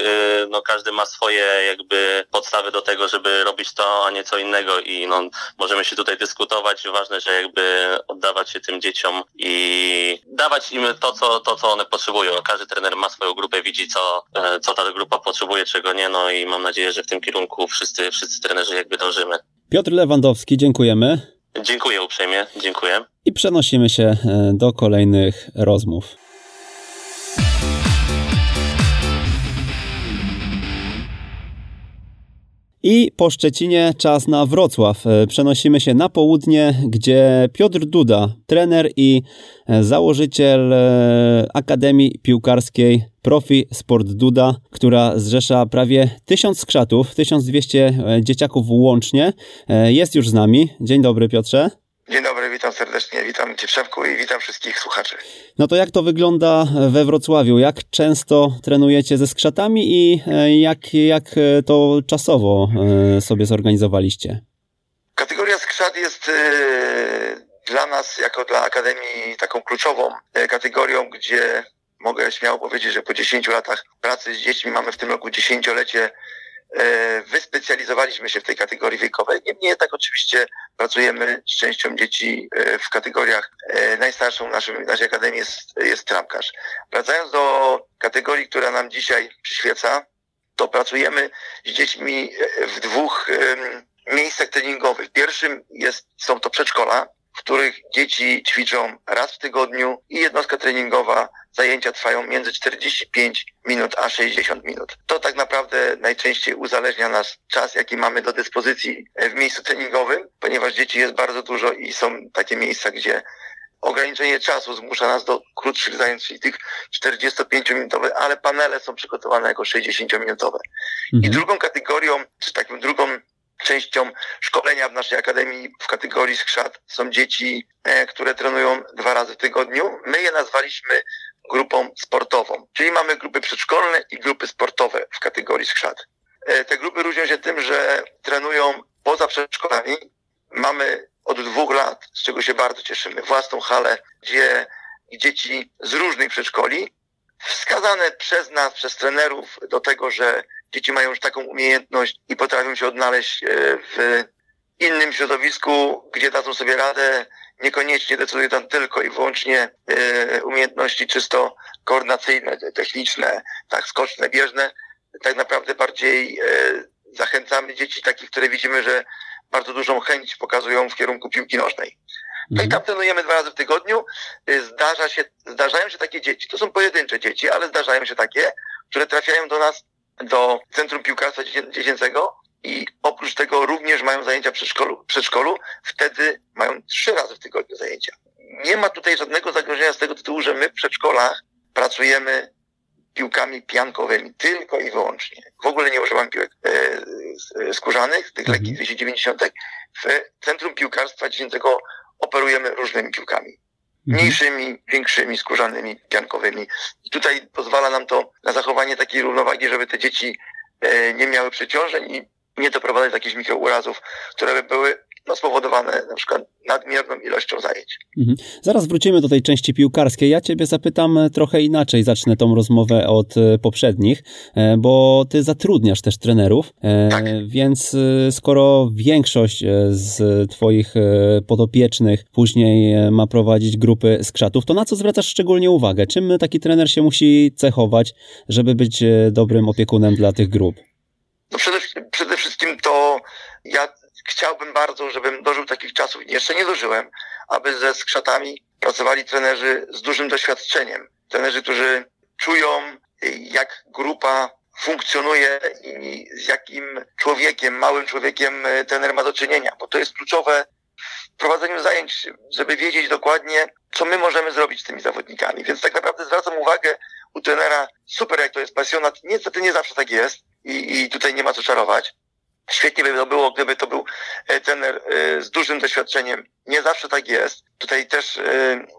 no każdy ma swoje jakby podstawy podstawy do tego, żeby robić to, a nie co innego i no, możemy się tutaj dyskutować. Ważne, że jakby oddawać się tym dzieciom i dawać im to, co, to, co one potrzebują. Każdy trener ma swoją grupę, widzi, co, e, co ta grupa potrzebuje, czego nie, no i mam nadzieję, że w tym kierunku wszyscy, wszyscy trenerzy jakby dążymy. Piotr Lewandowski, dziękujemy. Dziękuję uprzejmie, dziękuję. I przenosimy się e, do kolejnych rozmów. I po Szczecinie czas na Wrocław. E, przenosimy się na południe, gdzie Piotr Duda, trener i e, założyciel e, Akademii Piłkarskiej Profi Sport Duda, która zrzesza prawie 1000 skrzatów, 1200 dzieciaków łącznie, jest już z nami. Dzień dobry Piotrze. Dzień dobry, witam serdecznie, witam Cię Przemku i witam wszystkich słuchaczy. No to jak to wygląda we Wrocławiu? Jak często trenujecie ze skrzatami i e, jak, jak e, to czasowo e, sobie zorganizowaliście? Kategoria skrzat jest dla nas, jako dla Akademii, taką kluczową kategorią, gdzie mogę śmiało powiedzieć, że po 10 latach pracy z dziećmi mamy w tym roku dziesięciolecie wyspecjalizowaliśmy się w tej kategorii wiekowej. Niemniej jednak oczywiście pracujemy z częścią dzieci e, w kategoriach. E, najstarszą w naszym, naszej akademii jest, jest tramkarz. Wracając do kategorii, która nam dzisiaj przyświeca, to pracujemy z dziećmi w dwóch miejscach treningowych. Pierwszym jest, są to przedszkola, w których dzieci ćwiczą raz w tygodniu i jednostka treningowa, zajęcia trwają między 45 minut a 60 minut. To tak naprawdę najczęściej uzależnia nas czas, jaki mamy do dyspozycji w miejscu treningowym, ponieważ dzieci jest bardzo dużo i są takie miejsca, gdzie ograniczenie czasu zmusza nas do krótszych zajęć, czyli tych 45-minutowych, ale panele są przygotowane jako 60-minutowe. Mhm. I drugą kategorią, czy taką drugą częścią szkolenia w naszej akademii w kategorii skrzat są dzieci, e, które trenują dwa razy w tygodniu. My je nazwaliśmy grupą sportową, czyli mamy grupy przedszkolne i grupy sportowe w kategorii skrzat. E, te grupy różnią się tym, że trenują poza przedszkolami. Mamy od dwóch lat, z czego się bardzo cieszymy, własną halę, gdzie dzieci z różnych przedszkoli, wskazane przez nas, przez trenerów do tego, że dzieci mają już taką umiejętność i potrafią się odnaleźć e, w innym środowisku, gdzie dadzą sobie radę, niekoniecznie decydują tam tylko i wyłącznie e, umiejętności czysto koordynacyjne, techniczne, tak skoczne, bieżne. Tak naprawdę bardziej e, zachęcamy dzieci takich, które widzimy, że bardzo dużą chęć pokazują w kierunku piłki nożnej. No i mhm. tam trenujemy dwa razy w tygodniu. Zdarza się, zdarzają się takie dzieci, to są pojedyncze dzieci, ale zdarzają się takie, które trafiają do nas do Centrum Piłkarstwa Dziecięcego i oprócz tego również mają zajęcia w przedszkolu, przedszkolu. Wtedy mają trzy razy w tygodniu zajęcia. Nie ma tutaj żadnego zagrożenia z tego tytułu, że my w przedszkolach pracujemy piłkami piankowymi, tylko i wyłącznie. W ogóle nie używam piłek e, skórzanych, tych mhm. lekkich 290. W Centrum Piłkarstwa Dziecięcego operujemy różnymi piłkami. Mhm. mniejszymi, większymi, skórzanymi, piankowymi. I tutaj pozwala nam to na zachowanie takiej równowagi, żeby te dzieci e, nie miały przeciążeń i nie doprowadzać do jakichś mikrourazów, które by były no, spowodowane na przykład nadmierną ilością zajęć. Mhm. Zaraz wrócimy do tej części piłkarskiej. Ja Ciebie zapytam trochę inaczej. Zacznę tą rozmowę od e, poprzednich, e, bo Ty zatrudniasz też trenerów, e, tak. więc skoro większość z Twoich podopiecznych później ma prowadzić grupy skrzatów, to na co zwracasz szczególnie uwagę? Czym taki trener się musi cechować, żeby być dobrym opiekunem dla tych grup? No przede, przede wszystkim to ja chciałbym bardzo, żebym dożył takich czasów, jeszcze nie dożyłem, aby ze skrzatami pracowali trenerzy z dużym doświadczeniem. Trenerzy, którzy czują, jak grupa funkcjonuje i z jakim człowiekiem, małym człowiekiem e, trener ma do czynienia, bo to jest kluczowe w prowadzeniu zajęć, żeby wiedzieć dokładnie, co my możemy zrobić z tymi zawodnikami. Więc tak naprawdę zwracam uwagę u trenera, super jak to jest pasjonat, niestety nie zawsze tak jest i, i tutaj nie ma co czarować. Świetnie by to było, gdyby to był e, trener e, z dużym doświadczeniem. Nie zawsze tak jest. Tutaj też e,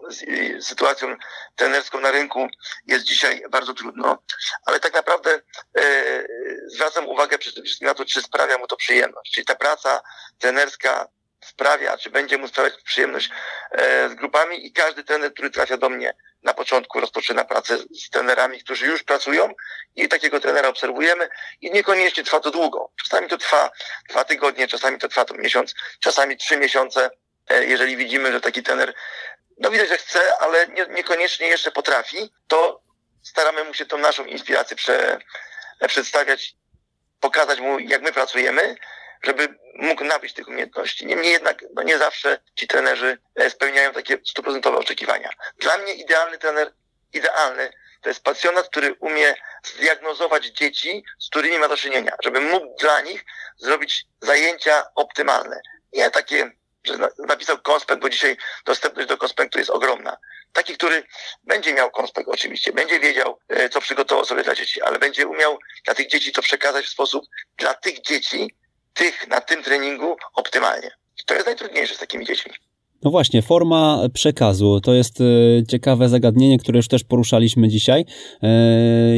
z sytuacją trenerską na rynku jest dzisiaj bardzo trudno, ale tak naprawdę zwracam uwagę przede wszystkim na to, czy sprawia mu to przyjemność. Czyli ta praca trenerska sprawia, czy będzie mu sprawiać przyjemność z grupami i każdy trener, który trafia do mnie na początku rozpoczyna pracę z trenerami, którzy już pracują i takiego trenera obserwujemy i niekoniecznie trwa to długo. Czasami to trwa dwa tygodnie, czasami to trwa to miesiąc, czasami trzy miesiące. E, jeżeli widzimy, że taki trener, no widać, że chce, ale nie, niekoniecznie jeszcze potrafi, to staramy mu się tą naszą inspirację prze, przedstawiać, pokazać mu, jak my pracujemy, żeby mógł nabyć tych umiejętności. Niemniej jednak no nie zawsze ci trenerzy e, spełniają takie stuprocentowe oczekiwania. Dla mnie idealny trener, idealny To jest pasjonat, który umie zdiagnozować dzieci, z którymi ma do czynienia, żeby mógł dla nich zrobić zajęcia optymalne. Nie takie, że napisał konspekt, bo dzisiaj dostępność do konspektu jest ogromna. Taki, który będzie miał konspekt oczywiście, będzie wiedział, e, co przygotował sobie dla dzieci, ale będzie umiał dla tych dzieci to przekazać w sposób dla tych dzieci, tych na tym treningu optymalnie. I to jest najtrudniejsze z takimi dziećmi. No właśnie, forma przekazu to jest e, ciekawe zagadnienie, które już też poruszaliśmy dzisiaj. E,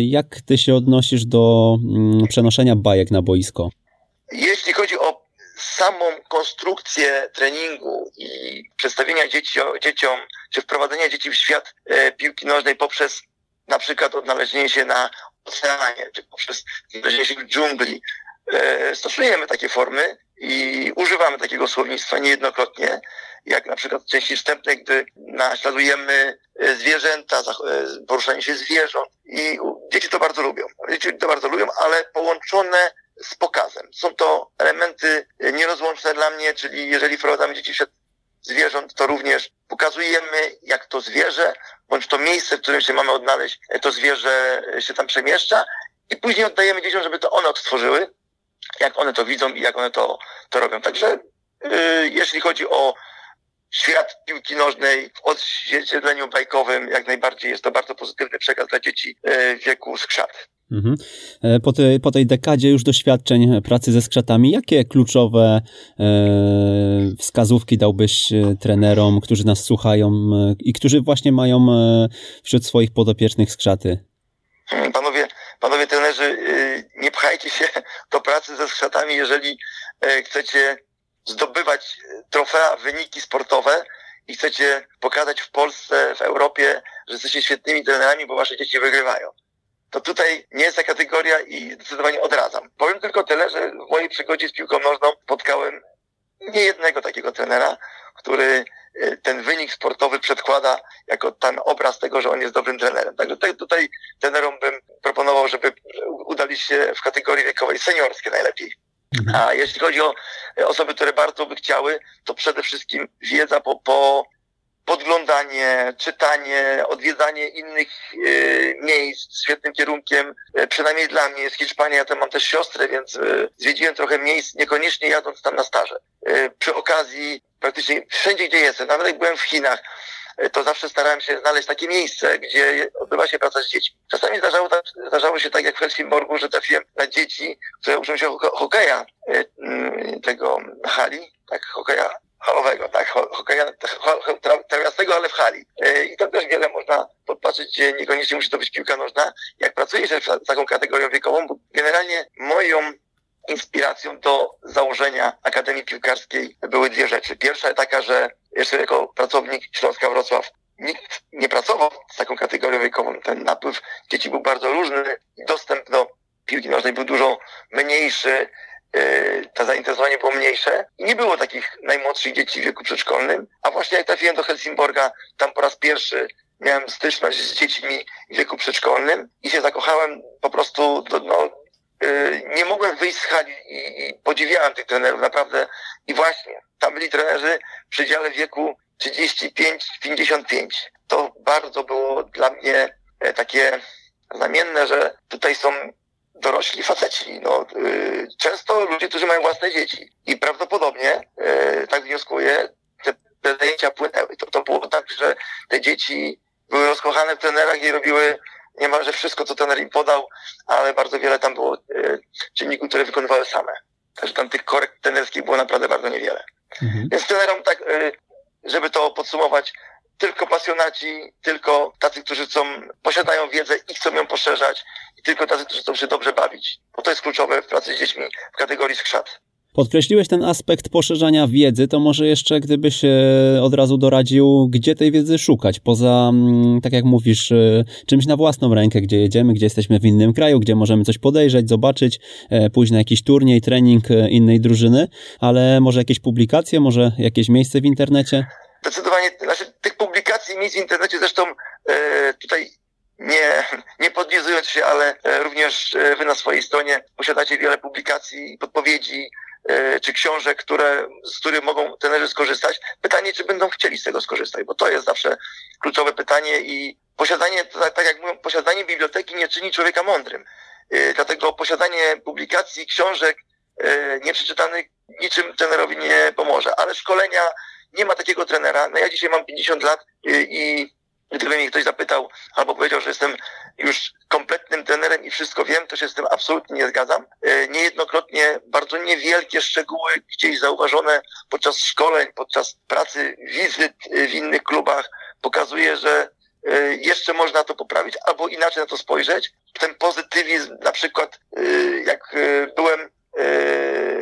jak ty się odnosisz do mm, przenoszenia bajek na boisko? Jeśli chodzi o samą konstrukcję treningu i przedstawienia dzieci, dzieciom, czy wprowadzenia dzieci w świat e, piłki nożnej poprzez na przykład odnalezienie się na oceanie, czy poprzez odnalezienie się w dżungli, stosujemy takie formy i używamy takiego słownictwa niejednokrotnie jak na przykład w części wstępnej, gdy naśladujemy e, zwierzęta, e, poruszanie się zwierząt i dzieci to bardzo lubią. Dzieci to bardzo lubią, ale połączone z pokazem. Są to elementy e, nierozłączne dla mnie, czyli jeżeli wprowadzamy dzieci w zwierząt, to również pokazujemy, jak to zwierzę, bądź to miejsce, w którym się mamy odnaleźć, to zwierzę się tam przemieszcza i później oddajemy dzieciom, żeby to one odtworzyły, jak one to widzą i jak one to, to robią. Także yy, jeśli chodzi o świat piłki nożnej w odzwierciedleniu bajkowym jak najbardziej jest to bardzo pozytywny przekaz dla dzieci e, w wieku skrzat. Mhm. E, po, tej, po tej dekadzie już doświadczeń pracy ze skrzatami, jakie kluczowe e, wskazówki dałbyś trenerom, którzy nas słuchają i którzy właśnie mają wśród swoich podopiecznych skrzaty? Hmm, panowie, trenerzy, nie pchajcie się do pracy ze skrzatami, jeżeli chcecie zdobywać trofea, wyniki sportowe i chcecie pokazać w Polsce, w Europie, że jesteście świetnymi trenerami, bo wasze dzieci wygrywają. To tutaj nie jest ta kategoria i zdecydowanie odradzam. Powiem tylko tyle, że w mojej przygodzie z piłką nożną spotkałem nie jednego takiego trenera, który e, ten wynik sportowy przedkłada jako ten obraz tego, że on jest dobrym trenerem. Także tutaj, tutaj trenerom bym proponował, żeby udali się w kategorii wiekowej seniorskie najlepiej. Mhm. A jeśli chodzi o e, osoby, które bardzo by chciały, to przede wszystkim wiedza po, po podglądanie, czytanie, odwiedzanie innych y, miejsc świetnym kierunkiem. Y, przynajmniej dla mnie jest Hiszpania, ja tam mam też siostrę, więc y, zwiedziłem trochę miejsc, niekoniecznie jadąc tam na staże. Przy okazji praktycznie wszędzie, gdzie jestem, nawet jak byłem w Chinach, to zawsze starałem się znaleźć takie miejsce, gdzie odbywa się praca z dziećmi. Czasami zdarzało, tak, zdarzało się tak jak w Helsingborgu, że trafiłem na dzieci, które uczą się hokeja tego hali, tak, hokeja halowego, tak, hokeja trawiastego, ale w hali. E, I tam też wiele można podpatrzeć, niekoniecznie musi to być piłka nożna. Jak pracuje się z taką kategorią wiekową, bo generalnie moją inspiracją do założenia Akademii Piłkarskiej były dwie rzeczy. Pierwsza taka, że jeszcze jako pracownik Śląska Wrocław nikt nie pracował z taką kategorią wiekową. Ten napływ dzieci był bardzo różny. Dostęp do piłki nożnej był dużo mniejszy. Yy, to zainteresowanie było mniejsze nie było takich najmłodszych dzieci w wieku przedszkolnym. A właśnie jak trafiłem do Helsingborga, tam po raz pierwszy miałem styczność z dziećmi w wieku przedszkolnym i się zakochałem po prostu do, no, yy, nie mogłem wyjść z hali i, i podziwiałem tych trenerów naprawdę. I właśnie, tam byli trenerzy w przedziale wieku 35-55. To bardzo było dla mnie e, takie znamienne, że tutaj są dorośli faceci. No, y, często ludzie, którzy mają własne dzieci. I prawdopodobnie, y, tak wnioskuję, te, te zajęcia płynęły. To, to było tak, że te dzieci były rozkochane w trenerach i robiły niemalże wszystko, co trener im podał, ale bardzo wiele tam było y, czynników, które wykonywały same. Także tam tych korekt trenerskich było naprawdę bardzo niewiele. Mhm. Więc trenerom tak, żeby to podsumować, tylko pasjonaci, tylko tacy, którzy chcą, posiadają wiedzę i chcą ją poszerzać, i tylko tacy, którzy chcą się dobrze bawić. Bo to jest kluczowe w pracy z dziećmi w kategorii skrzat. Podkreśliłeś ten aspekt poszerzania wiedzy, to może jeszcze gdybyś e, od razu doradził, gdzie tej wiedzy szukać, poza, mm, tak jak mówisz, e, czymś na własną rękę, gdzie jedziemy, gdzie jesteśmy w innym kraju, gdzie możemy coś podejrzeć, zobaczyć, e, pójść na jakiś turniej, trening innej drużyny, ale może jakieś publikacje, może jakieś miejsce w internecie? Zdecydowanie, znaczy tych publikacji, miejsc w internecie zresztą tutaj nie, nie podlizując się, ale również wy na swojej stronie posiadacie wiele publikacji, podpowiedzi, e, czy książek, które, z których mogą trenerzy skorzystać. Pytanie, czy będą chcieli z tego skorzystać, bo to jest zawsze kluczowe pytanie i posiadanie, tak, tak jak mówią, posiadanie biblioteki nie czyni człowieka mądrym. E, dlatego posiadanie publikacji, książek nieprzeczytanych niczym trenerowi nie pomoże. Ale szkolenia, nie ma takiego trenera. No ja dzisiaj mam 50 lat i Gdyby mnie ktoś zapytał albo powiedział, że jestem już kompletnym trenerem i wszystko wiem, to się z tym absolutnie nie zgadzam. E, niejednokrotnie bardzo niewielkie szczegóły gdzieś zauważone podczas szkoleń, podczas pracy, wizyt w innych klubach pokazuje, że jeszcze można to poprawić albo inaczej na to spojrzeć. Ten pozytywizm, na przykład jak byłem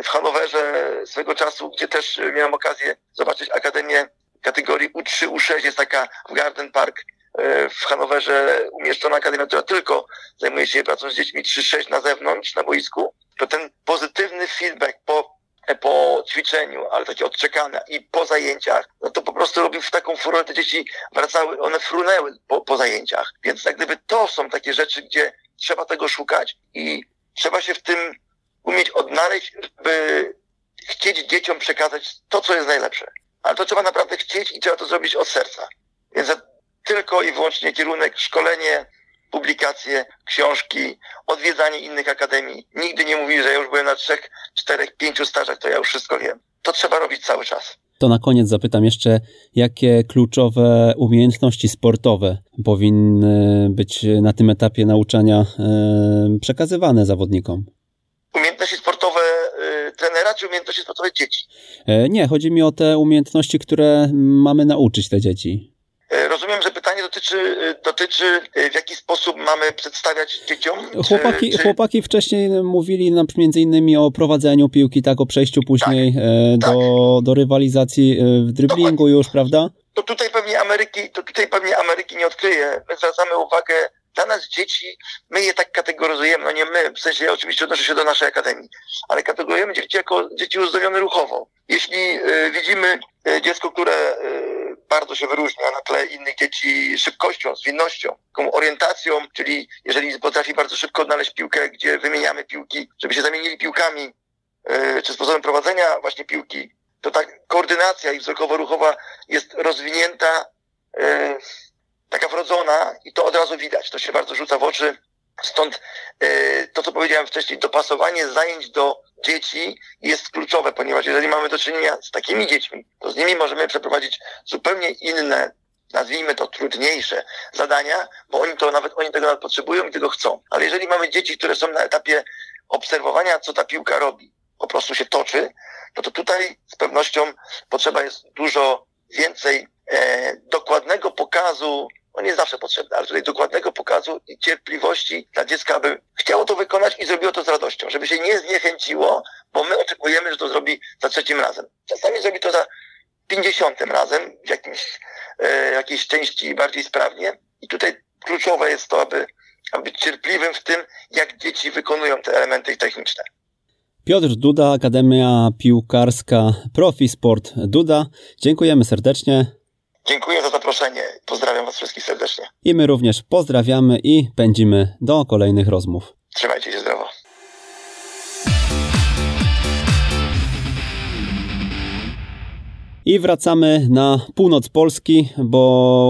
w Hanowerze swego czasu, gdzie też miałem okazję zobaczyć Akademię kategorii U3, U6 jest taka w Garden Park e, w Hanowerze umieszczona akademia, która tylko zajmuje się pracą z dziećmi 3-6 na zewnątrz, na boisku, to ten pozytywny feedback po, e, po ćwiczeniu, ale takie odczekane i po zajęciach, no to po prostu robił w taką furorę, te dzieci wracały, one frunęły po, po zajęciach. Więc jak gdyby to są takie rzeczy, gdzie trzeba tego szukać i trzeba się w tym umieć odnaleźć, by chcieć dzieciom przekazać to, co jest najlepsze ale to trzeba naprawdę chcieć i trzeba to zrobić od serca. Więc tylko i wyłącznie kierunek szkolenie, publikacje, książki, odwiedzanie innych akademii. Nigdy nie mówi, że ja już byłem na trzech, czterech, pięciu stażach, to ja już wszystko wiem. To trzeba robić cały czas. To na koniec zapytam jeszcze, jakie kluczowe umiejętności sportowe powinny być na tym etapie nauczania przekazywane zawodnikom? Umiejętności sportowe trenera, czy umiejętności sportowe dzieci? E, nie, chodzi mi o te umiejętności, które mamy nauczyć te dzieci. E, rozumiem, że pytanie dotyczy, e, dotyczy w jaki sposób mamy przedstawiać dzieciom. Chłopaki, czy... chłopaki wcześniej mówili nam między innymi o prowadzeniu piłki, tak, o przejściu później tak, do, tak. do rywalizacji w driblingu Dokładnie. już, prawda? To tutaj pewnie Ameryki, to tutaj pewnie Ameryki nie odkryje. My zwracamy uwagę dla nas dzieci, my je tak kategoryzujemy, no nie my, w sensie ja oczywiście odnoszę się do naszej akademii, ale kategoryzujemy dzieci jako dzieci uzdrowione ruchowo. Jeśli y, widzimy y, dziecko, które y, bardzo się wyróżnia na tle innych dzieci szybkością, zwinnością, taką orientacją, czyli jeżeli potrafi bardzo szybko odnaleźć piłkę, gdzie wymieniamy piłki, żeby się zamienili piłkami, czy sposobem prowadzenia właśnie piłki, to ta koordynacja i wzrokowo-ruchowa jest rozwinięta taka wrodzona i to od razu widać, to się bardzo rzuca w oczy. Stąd e, to, co powiedziałem wcześniej, dopasowanie zajęć do dzieci jest kluczowe, ponieważ jeżeli mamy do czynienia z takimi dziećmi, to z nimi możemy przeprowadzić zupełnie inne, nazwijmy to trudniejsze zadania, bo oni to nawet, oni tego nawet potrzebują i tego chcą. Ale jeżeli mamy dzieci, które są na etapie obserwowania, co ta piłka robi, po prostu się toczy, no to tutaj z pewnością potrzeba jest dużo więcej e, dokładnego pokazu on jest zawsze potrzebny, ale tutaj dokładnego pokazu i cierpliwości dla dziecka, aby chciało to wykonać i zrobiło to z radością, żeby się nie zniechęciło, bo my oczekujemy, że to zrobi za trzecim razem. Czasami zrobi to za pięćdziesiątym razem w jakimś, e, jakiejś części bardziej sprawnie i tutaj kluczowe jest to, aby, aby być cierpliwym w tym, jak dzieci wykonują te elementy techniczne. Piotr Duda, Akademia Piłkarska Profi Sport Duda. Dziękujemy serdecznie. Dziękuję za zaproszenie. Pozdrawiam Was wszystkich serdecznie. I my również pozdrawiamy i pędzimy do kolejnych rozmów. Trzymajcie się zdrowo. I wracamy na północ Polski, bo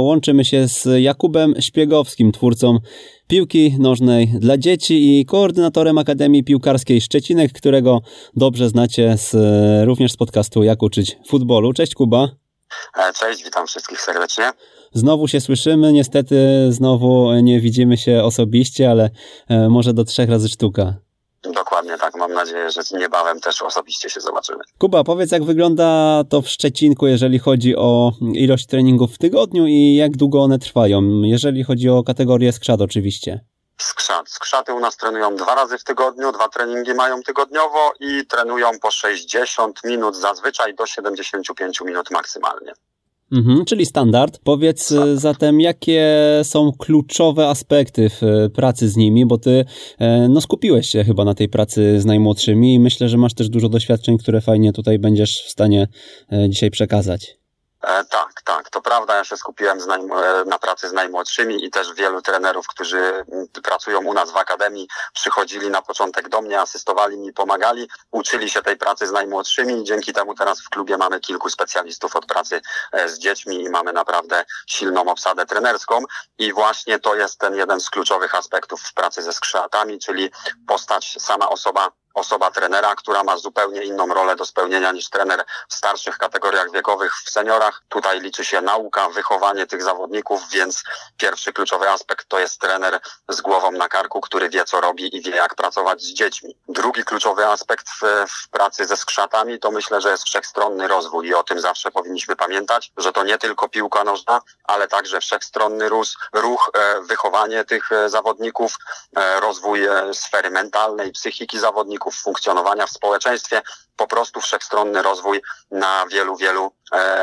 łączymy się z Jakubem Śpiegowskim, twórcą piłki nożnej dla dzieci i koordynatorem Akademii Piłkarskiej Szczecinek, którego dobrze znacie z, również z podcastu Jak uczyć futbolu. Cześć Kuba. E, cześć, witam wszystkich serdecznie. Znowu się słyszymy, niestety znowu nie widzimy się osobiście, ale e, może do trzech razy sztuka. Dokładnie tak, mam nadzieję, że niebawem też osobiście się zobaczymy. Kuba, powiedz jak wygląda to w Szczecinku, jeżeli chodzi o ilość treningów w tygodniu i jak długo one trwają, jeżeli chodzi o kategorię skrzat oczywiście. Skrzat. Skrzaty u nas trenują dwa razy w tygodniu, dwa treningi mają tygodniowo i trenują po 60 minut zazwyczaj do 75 minut maksymalnie. Mhm, czyli standard. Powiedz e, standard. zatem, jakie są kluczowe aspekty w e, pracy z nimi, bo ty e, no, skupiłeś się chyba na tej pracy z najmłodszymi i myślę, że masz też dużo doświadczeń, które fajnie tutaj będziesz w stanie dzisiaj przekazać. E, tak, tak, to prawda. Ja się skupiłem e, na pracy z najmłodszymi i też wielu trenerów, którzy pracują u nas w akademii, przychodzili na początek do mnie, asystowali mi, pomagali, uczyli się tej pracy z najmłodszymi i dzięki temu teraz w klubie mamy kilku specjalistów od pracy e, z dziećmi i mamy naprawdę silną obsadę trenerską. I właśnie to jest ten jeden z kluczowych aspektów w pracy ze skrzatami, czyli postać, sama osoba osoba trenera, która ma zupełnie inną rolę do spełnienia niż trener w starszych kategoriach wiekowych, w seniorach. Tutaj liczy się nauka, wychowanie tych zawodników, więc pierwszy kluczowy aspekt to jest trener z głową na karku, który wie co robi i wie jak pracować z dziećmi. Drugi kluczowy aspekt w, w pracy ze skrzatami to myślę, że jest wszechstronny rozwój i o tym zawsze powinniśmy pamiętać, że to nie tylko piłka nożna, ale także wszechstronny ruch, ruch e, wychowanie tych e, zawodników, e, rozwój sfery mentalnej, psychiki zawodników, funkcjonowania w społeczeństwie, po prostu wszechstronny rozwój na wielu, wielu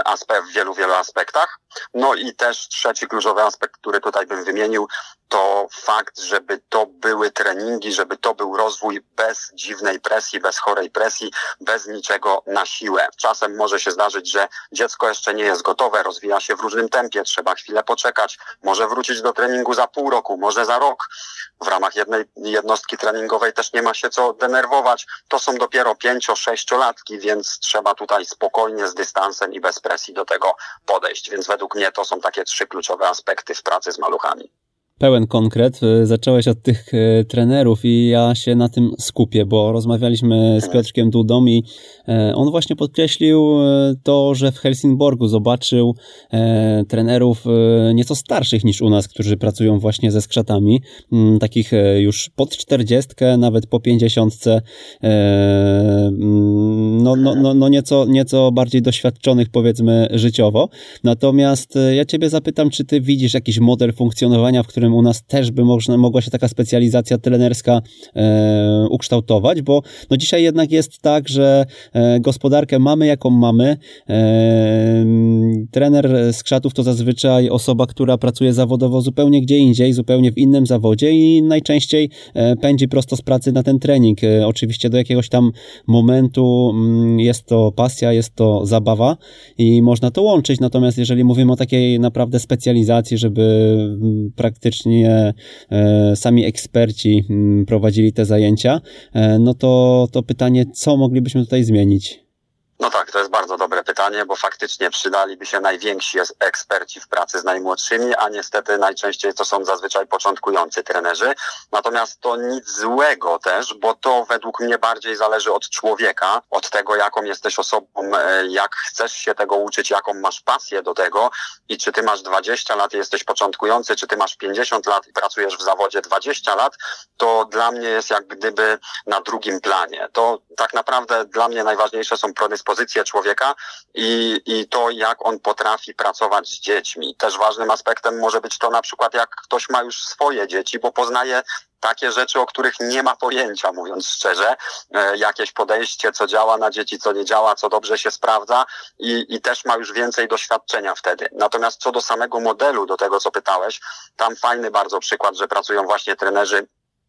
aspekt, w wielu, wielu aspektach. No i też trzeci kluczowy aspekt, który tutaj bym wymienił, to fakt, żeby to były treningi, żeby to był rozwój bez dziwnej presji, bez chorej presji, bez niczego na siłę. Czasem może się zdarzyć, że dziecko jeszcze nie jest gotowe, rozwija się w różnym tempie, trzeba chwilę poczekać, może wrócić do treningu za pół roku, może za rok. W ramach jednej jednostki treningowej też nie ma się co denerwować. To są dopiero pięcio, sześciolatki, więc trzeba tutaj spokojnie, z dystansem i bez presji do tego podejść. Więc według mnie to są takie trzy kluczowe aspekty w pracy z maluchami pełen konkret. E, zacząłeś od tych e, trenerów i ja się na tym skupię, bo rozmawialiśmy z Piotrkiem Dudą i e, on właśnie podkreślił to, że w Helsingborgu zobaczył trenerów nieco starszych niż u nas, którzy pracują właśnie ze skrzatami, mm, takich już pod czterdziestkę, nawet po pięćdziesiątce, mm, no, no, no, no nieco, nieco bardziej doświadczonych powiedzmy życiowo. Natomiast ja ciebie zapytam, czy ty widzisz jakiś model funkcjonowania, w którym u nas też by można, mogła się taka specjalizacja trenerska e, ukształtować, bo no dzisiaj jednak jest tak, że e, gospodarkę mamy jaką mamy. E, trener skrzatów to zazwyczaj osoba, która pracuje zawodowo zupełnie gdzie indziej, zupełnie w innym zawodzie i najczęściej e, pędzi prosto z pracy na ten trening. E, oczywiście do jakiegoś tam momentu mm, jest to pasja, jest to zabawa i można to łączyć, natomiast jeżeli mówimy o takiej naprawdę specjalizacji, żeby mm, praktycznie faktycznie e, sami eksperci mm, prowadzili te zajęcia, e, no to, to pytanie, co moglibyśmy tutaj zmienić? No tak, to jest bardzo dobre pytanie, bo faktycznie przydaliby się najwięksi eksperci w pracy z najmłodszymi, a niestety najczęściej to są zazwyczaj początkujący trenerzy. Natomiast to nic złego też, bo to według mnie bardziej zależy od człowieka, od tego, jaką jesteś osobą, e, jak chcesz się tego uczyć, jaką masz pasję do tego i czy ty masz 20 lat i jesteś początkujący, czy ty masz 50 lat i pracujesz w zawodzie 20 lat, to dla mnie jest jak gdyby na drugim planie. To tak naprawdę dla mnie najważniejsze są predyspozycje predyspozycje człowieka i, i to, jak on potrafi pracować z dziećmi. Też ważnym aspektem może być to na przykład, jak ktoś ma już swoje dzieci, bo poznaje takie rzeczy, o których nie ma pojęcia, mówiąc szczerze. E, jakieś podejście, co działa na dzieci, co nie działa, co dobrze się sprawdza i, i też ma już więcej doświadczenia wtedy. Natomiast co do samego modelu, do tego, co pytałeś, tam fajny bardzo przykład, że pracują właśnie trenerzy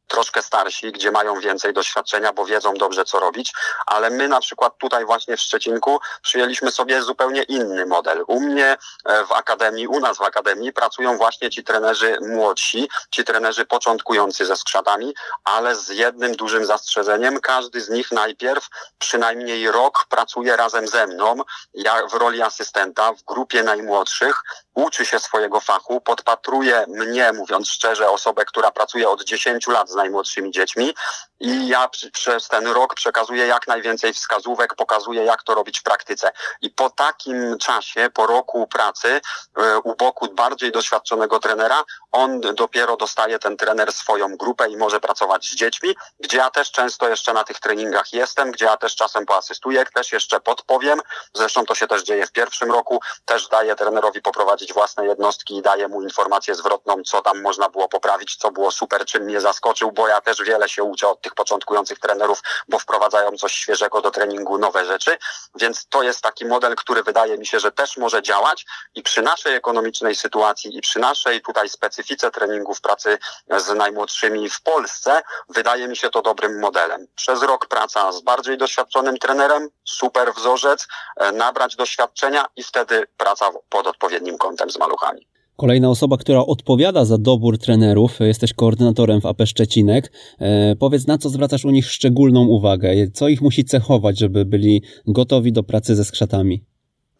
troszkę starsi, gdzie mają więcej doświadczenia, bo wiedzą dobrze, co robić, ale my na przykład tutaj właśnie w Szczecinku przyjęliśmy sobie zupełnie inny model. U mnie e, w akademii, u nas w akademii pracują właśnie ci trenerzy młodsi, ci trenerzy początkujący ze skrzatami, ale z jednym dużym zastrzeżeniem. Każdy z nich najpierw przynajmniej rok pracuje razem ze mną, ja w roli asystenta w grupie najmłodszych, uczy się swojego fachu, podpatruje mnie, mówiąc szczerze, osobę, która pracuje od 10 lat z najmłodszymi dziećmi i ja przez ten rok przekazuję jak najwięcej wskazówek, pokazuję jak to robić w praktyce. I po takim czasie, po roku pracy e, u boku bardziej doświadczonego trenera, on dopiero dostaje ten trener swoją grupę i może pracować z dziećmi, gdzie ja też często jeszcze na tych treningach jestem, gdzie ja też czasem poasystuję, też jeszcze podpowiem. Zresztą to się też dzieje w pierwszym roku, też daję trenerowi poprowadzić prowadzić własne jednostki i daję mu informację zwrotną, co tam można było poprawić, co było super, czym mnie zaskoczył, bo ja też wiele się uczę od tych początkujących trenerów, bo wprowadzają coś świeżego do treningu, nowe rzeczy, więc to jest taki model, który wydaje mi się, że też może działać i przy naszej ekonomicznej sytuacji i przy naszej tutaj specyfice treningów pracy z najmłodszymi w Polsce, wydaje mi się to dobrym modelem. Przez rok praca z bardziej doświadczonym trenerem, super wzorzec, e, nabrać doświadczenia i wtedy praca pod odpowiednim kątem z maluchami. Kolejna osoba, która odpowiada za dobór trenerów, jesteś koordynatorem w AP Szczecinek. E, powiedz, na co zwracasz u nich szczególną uwagę? Co ich musi cechować, żeby byli gotowi do pracy ze skrzatami?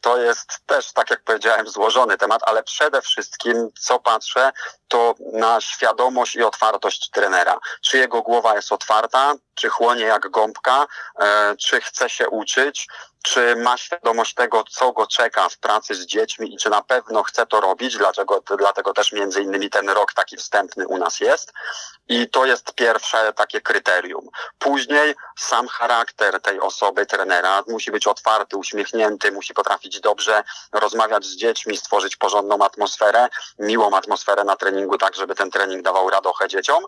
To jest też, tak jak powiedziałem, złożony temat, ale przede wszystkim, co patrzę, to na świadomość i otwartość trenera. Czy jego głowa jest otwarta, czy chłonie jak gąbka, e, czy chce się uczyć, czy ma świadomość tego, co go czeka w pracy z dziećmi i czy na pewno chce to robić, dlaczego, dlatego też między innymi ten rok taki wstępny u nas jest. I to jest pierwsze takie kryterium. Później sam charakter tej osoby, trenera, musi być otwarty, uśmiechnięty, musi potrafić dobrze rozmawiać z dziećmi, stworzyć porządną atmosferę, miłą atmosferę na treningu, tak żeby ten trening dawał radochę dzieciom.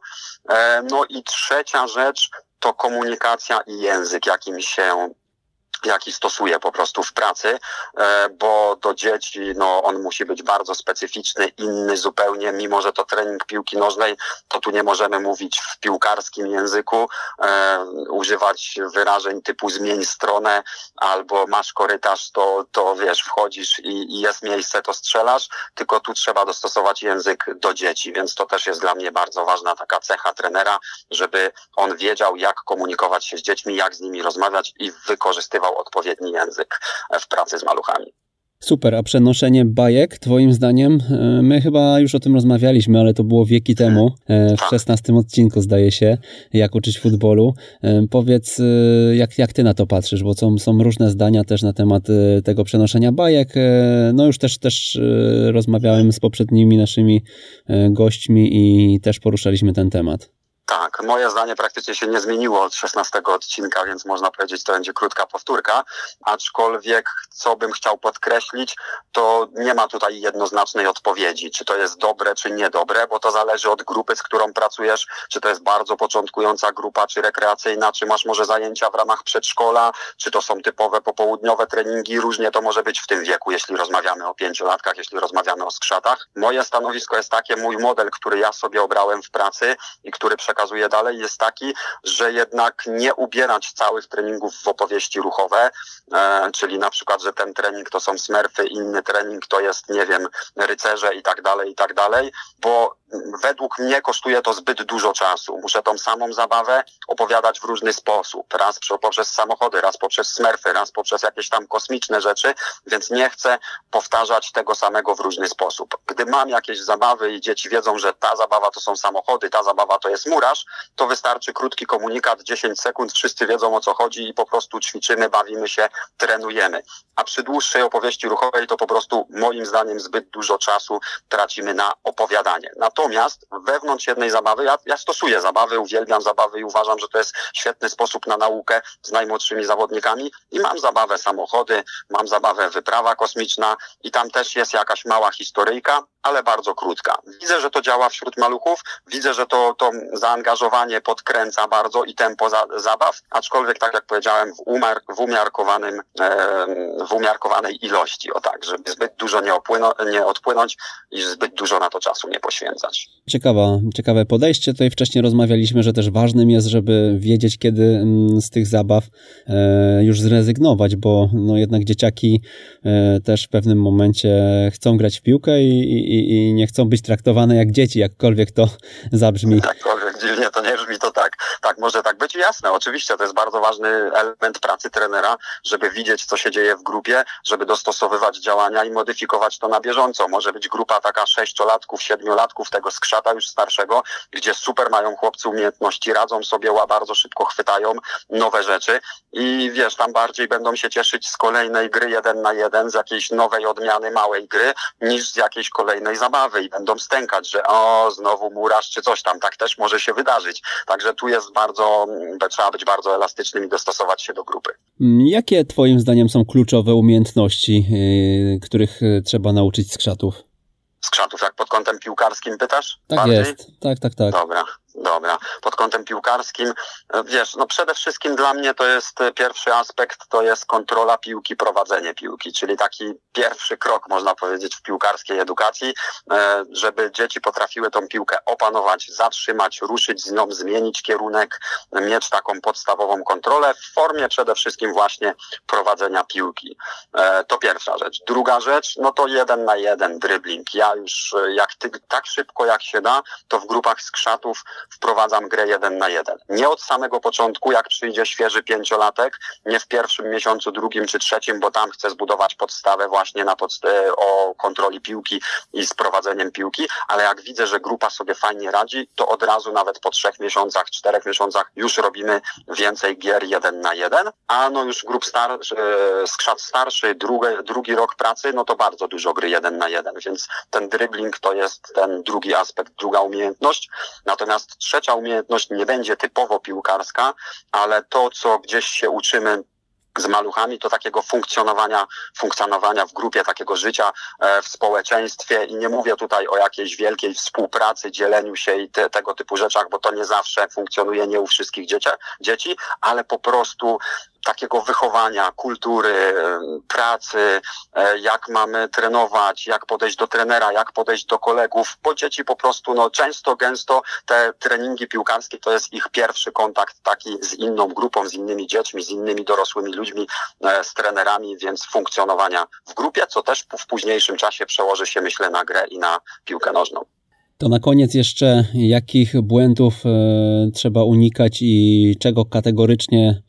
E, no i trzecia rzecz, to komunikacja i język, jakim się jaki stosuje po prostu w pracy, e, bo do dzieci no, on musi być bardzo specyficzny, inny zupełnie, mimo że to trening piłki nożnej, to tu nie możemy mówić w piłkarskim języku, e, używać wyrażeń typu zmień stronę albo masz korytarz, to, to wiesz, wchodzisz i, i jest miejsce, to strzelasz, tylko tu trzeba dostosować język do dzieci, więc to też jest dla mnie bardzo ważna taka cecha trenera, żeby on wiedział, jak komunikować się z dziećmi, jak z nimi rozmawiać i wykorzystywał odpowiedni język w pracy z maluchami. Super, a przenoszenie bajek, Twoim zdaniem? E, my chyba już o tym rozmawialiśmy, ale to było wieki temu, e, w tak. szesnastym odcinku zdaje się, jak uczyć futbolu. E, powiedz, jak, jak Ty na to patrzysz, bo są, są różne zdania też na temat tego przenoszenia bajek. No już też, też rozmawiałem z poprzednimi naszymi gośćmi i też poruszaliśmy ten temat. Tak, moje zdanie praktycznie się nie zmieniło od 16 odcinka, więc można powiedzieć, to będzie krótka powtórka. Aczkolwiek, co bym chciał podkreślić, to nie ma tutaj jednoznacznej odpowiedzi, czy to jest dobre, czy niedobre, bo to zależy od grupy, z którą pracujesz, czy to jest bardzo początkująca grupa, czy rekreacyjna, czy masz może zajęcia w ramach przedszkola, czy to są typowe popołudniowe treningi. Różnie to może być w tym wieku, jeśli rozmawiamy o pięciolatkach, jeśli rozmawiamy o skrzatach. Moje stanowisko jest takie, mój model, który ja sobie obrałem w pracy i który przekazałem przekazuje dalej, jest taki, że jednak nie ubierać całych treningów w opowieści ruchowe, e, czyli na przykład, że ten trening to są smerfy, inny trening to jest, nie wiem, rycerze i tak dalej, i tak dalej, bo według mnie kosztuje to zbyt dużo czasu. Muszę tą samą zabawę opowiadać w różny sposób. Raz poprzez samochody, raz poprzez smerfy, raz poprzez jakieś tam kosmiczne rzeczy, więc nie chcę powtarzać tego samego w różny sposób. Gdy mam jakieś zabawy i dzieci wiedzą, że ta zabawa to są samochody, ta zabawa to jest to wystarczy krótki komunikat, 10 sekund, wszyscy wiedzą o co chodzi i po prostu ćwiczymy, bawimy się, trenujemy. A przy dłuższej opowieści ruchowej to po prostu moim zdaniem zbyt dużo czasu tracimy na opowiadanie. Natomiast wewnątrz jednej zabawy, ja, ja stosuję zabawy, uwielbiam zabawy i uważam, że to jest świetny sposób na naukę z najmłodszymi zawodnikami i mam zabawę samochody, mam zabawę wyprawa kosmiczna i tam też jest jakaś mała historyjka, ale bardzo krótka. Widzę, że to działa wśród maluchów, widzę, że to, to zaangażowanie podkręca bardzo i tempo za, zabaw, aczkolwiek tak jak powiedziałem, w, umar, w umiarkowanym, e, w umiarkowanej ilości, o tak, żeby zbyt dużo nie, opłyno, nie odpłynąć i zbyt dużo na to czasu nie poświęcać. Ciekawa, ciekawe podejście. Tutaj wcześniej rozmawialiśmy, że też ważnym jest, żeby wiedzieć, kiedy mm, z tych zabaw e, już zrezygnować, bo no jednak dzieciaki e, też w pewnym momencie chcą grać w piłkę i, i i, i nie chcą być traktowane jak dzieci, jakkolwiek to zabrzmi. Jakkolwiek dziwnie to nie brzmi, to tak. Tak, może tak być. Jasne, oczywiście, to jest bardzo ważny element pracy trenera, żeby widzieć, co się dzieje w grupie, żeby dostosowywać działania i modyfikować to na bieżąco. Może być grupa taka sześciolatków, siedmiolatków, tego skrzata już starszego, gdzie super mają chłopcy umiejętności, radzą sobie, bardzo szybko chwytają nowe rzeczy i wiesz, tam bardziej będą się cieszyć z kolejnej gry jeden na jeden, z jakiejś nowej odmiany małej gry, niż z jakiejś kolejnej zabawy i będą stękać, że o, znowu murarz czy coś tam. Tak też może się wydarzyć. Także tu jest bardzo, trzeba być bardzo elastycznym i dostosować się do grupy. Jakie Twoim zdaniem są kluczowe umiejętności, których trzeba nauczyć skrzatów? Skrzatów, jak pod kątem piłkarskim pytasz? Tak Bardziej? jest, tak, tak, tak. Dobra, Dobra. Pod kątem piłkarskim, e, wiesz, no przede wszystkim dla mnie to jest e, pierwszy aspekt, to jest kontrola piłki, prowadzenie piłki, czyli taki pierwszy krok, można powiedzieć, w piłkarskiej edukacji, e, żeby dzieci potrafiły tą piłkę opanować, zatrzymać, ruszyć z nią, zmienić kierunek, mieć taką podstawową kontrolę w formie przede wszystkim właśnie prowadzenia piłki. To pierwsza rzecz. Druga rzecz, no to jeden na jeden dribbling. Ja już jak ty, tak szybko jak się da, to w grupach skrzatów wprowadzam grę jeden na jeden. Nie od samego początku, jak przyjdzie świeży pięciolatek, nie w pierwszym miesiącu, drugim czy trzecim, bo tam chcę zbudować podstawę właśnie na podst o kontroli piłki i z prowadzeniem piłki, ale jak widzę, że grupa sobie fajnie radzi, to od razu nawet po trzech miesiącach, czterech miesiącach już robimy więcej gier jeden na jeden, a no już grup starszy, e, skrzat starszy, drugi, drugi rok pracy, no to bardzo dużo gry jeden na jeden, więc ten dribbling to jest ten drugi aspekt, druga umiejętność. Natomiast trzecia umiejętność nie będzie typowo piłkarska, ale to, co gdzieś się uczymy z maluchami, to takiego funkcjonowania, funkcjonowania w grupie, takiego życia e, w społeczeństwie. I nie mówię tutaj o jakiejś wielkiej współpracy, dzieleniu się i te, tego typu rzeczach, bo to nie zawsze funkcjonuje nie u wszystkich dzieci, dzieci ale po prostu takiego wychowania, kultury, pracy, e, jak mamy trenować, jak podejść do trenera, jak podejść do kolegów, bo dzieci po prostu, no często, gęsto te treningi piłkarskie to jest ich pierwszy kontakt taki z inną grupą, z innymi dziećmi, z innymi dorosłymi ludźmi, e, z trenerami, więc funkcjonowania w grupie, co też w późniejszym czasie przełoży się, myślę, na grę i na piłkę nożną. To na koniec jeszcze, jakich błędów e, trzeba unikać i czego kategorycznie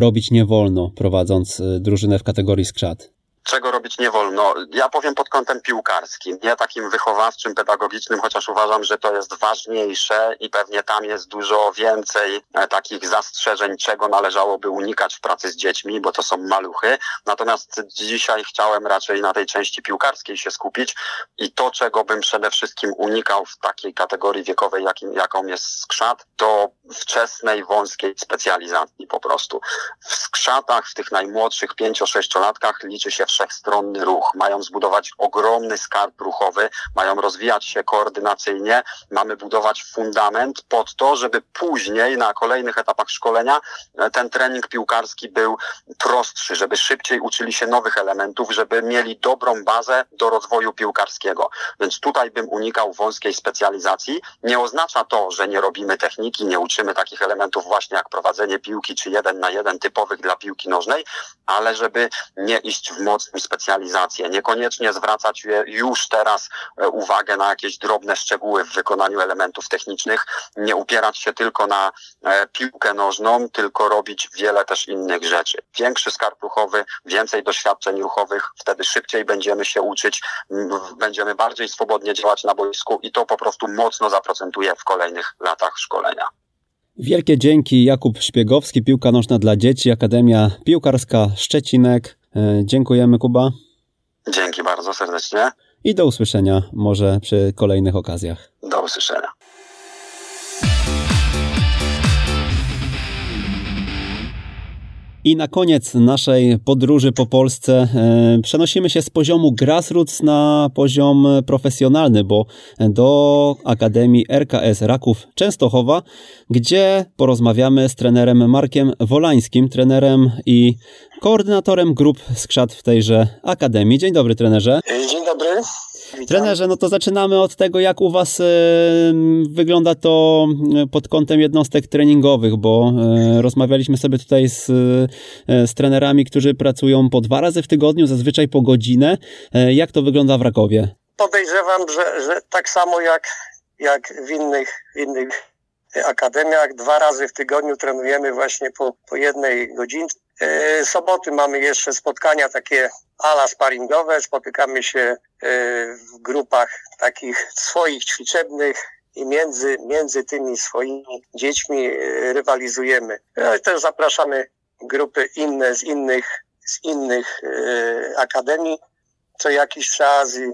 robić nie wolno, prowadząc y, drużynę w kategorii skrzat? Czego robić nie wolno. Ja powiem pod kątem piłkarskim, nie takim wychowawczym, pedagogicznym, chociaż uważam, że to jest ważniejsze i pewnie tam jest dużo więcej e, takich zastrzeżeń, czego należałoby unikać w pracy z dziećmi, bo to są maluchy. Natomiast dzisiaj chciałem raczej na tej części piłkarskiej się skupić i to, czego bym przede wszystkim unikał w takiej kategorii wiekowej, jakim, jaką jest skrzat, to wczesnej, wąskiej specjalizacji po prostu. W skrzatach, w tych najmłodszych pięcio-sześciolatkach liczy się wszechstronny ruch, mają zbudować ogromny skarb ruchowy, mają rozwijać się koordynacyjnie, mamy budować fundament pod to, żeby później na kolejnych etapach szkolenia e, ten trening piłkarski był prostszy, żeby szybciej uczyli się nowych elementów, żeby mieli dobrą bazę do rozwoju piłkarskiego. Więc tutaj bym unikał wąskiej specjalizacji. Nie oznacza to, że nie robimy techniki, nie uczymy takich elementów właśnie jak prowadzenie piłki czy jeden na jeden typowych dla piłki nożnej, ale żeby nie iść w moc specjalizację, niekoniecznie zwracać już teraz e, uwagę na jakieś drobne szczegóły w wykonaniu elementów technicznych, nie upierać się tylko na e, piłkę nożną, tylko robić wiele też innych rzeczy. Większy skarb ruchowy, więcej doświadczeń ruchowych, wtedy szybciej będziemy się uczyć, będziemy bardziej swobodnie działać na boisku i to po prostu mocno zaprocentuje w kolejnych latach szkolenia. Wielkie dzięki Jakub Szpiegowski, piłka nożna dla dzieci, Akademia Piłkarska Szczecinek. E, dziękujemy, Kuba. Dzięki bardzo serdecznie. I do usłyszenia może przy kolejnych okazjach. Do usłyszenia. I na koniec naszej podróży po Polsce e, przenosimy się z poziomu grassroots na poziom profesjonalny, bo do Akademii RKS Raków Częstochowa, gdzie porozmawiamy z trenerem Markiem Wolańskim, trenerem i koordynatorem grup skrzat w tejże Akademii. Dzień dobry, trenerze. Dzień dobry. Trenerze, no to zaczynamy od tego, jak u Was e, wygląda to e, pod kątem jednostek treningowych, bo e, rozmawialiśmy sobie tutaj z, z trenerami, którzy pracują po dwa razy w tygodniu, zazwyczaj po godzinę. Jak to wygląda w Rakowie? Podejrzewam, że, że tak samo jak, jak w innych, w innych akademiach, dwa razy w tygodniu trenujemy właśnie po, po jednej godzinie. Soboty mamy jeszcze spotkania takie ala sparingowe, spotykamy się e, w grupach takich swoich ćwiczebnych i między, między tymi swoimi dziećmi e, rywalizujemy. Ale też zapraszamy grupy inne z innych, z innych e, akademii co jakiś czas i,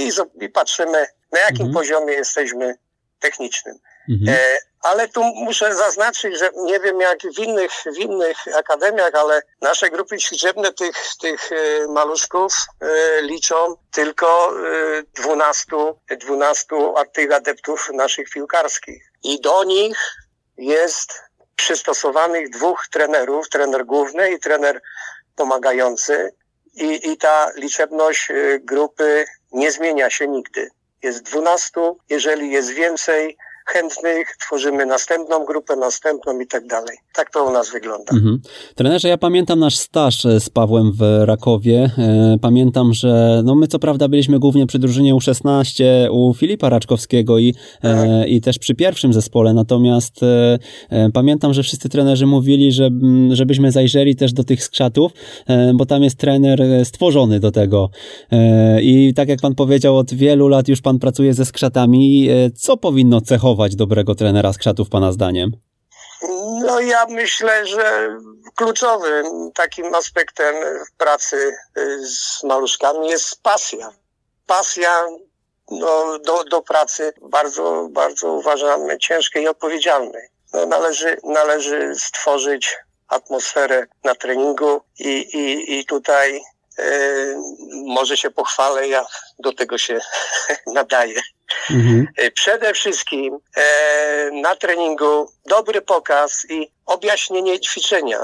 i, i patrzymy, na jakim mhm. poziomie jesteśmy technicznym. Mhm. E, ale tu muszę zaznaczyć, że nie wiem jak w innych, w innych akademiach, ale nasze grupy ćwiczebne tych, tych e, maluszków e, liczą tylko 12, 12 tych adeptów naszych piłkarskich. I do nich jest przystosowanych dwóch trenerów, trener główny i trener pomagający. I, i ta liczebność grupy nie zmienia się nigdy. Jest 12, jeżeli jest więcej, chętnych, tworzymy następną grupę, następną i tak dalej. Tak to u nas wygląda. Mhm. Trenerze, ja pamiętam nasz staż e, z Pawłem w Rakowie. E, pamiętam, że no my co prawda byliśmy głównie przy drużynie U16 u Filipa Raczkowskiego i, e, tak. i też przy pierwszym zespole, natomiast pamiętam, że wszyscy trenerzy mówili, że, żebyśmy zajrzeli też do tych skrzatów, bo tam jest trener stworzony do tego. I tak jak pan powiedział, od wielu lat już pan pracuje ze skrzatami. Co powinno cechować dobrego trenera skrzatów Pana zdaniem? No ja myślę, że kluczowym takim aspektem pracy y, z maluszkami jest pasja. Pasja no, do, do pracy bardzo, bardzo uważam ciężkiej i odpowiedzialnej. No, należy, należy stworzyć atmosferę na treningu i, i, i tutaj E, może się pochwalę, ja do tego się [laughs] nadaję. Mhm. E, przede wszystkim e, na treningu dobry pokaz i objaśnienie ćwiczenia.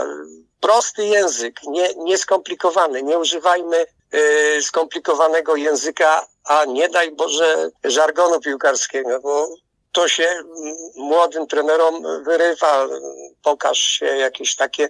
Prosty język, nie, nieskomplikowany. Nie używajmy skomplikowanego języka, a nie daj Boże żargonu piłkarskiego, bo to się młodym trenerom wyrywa. Pokaż się jakieś takie,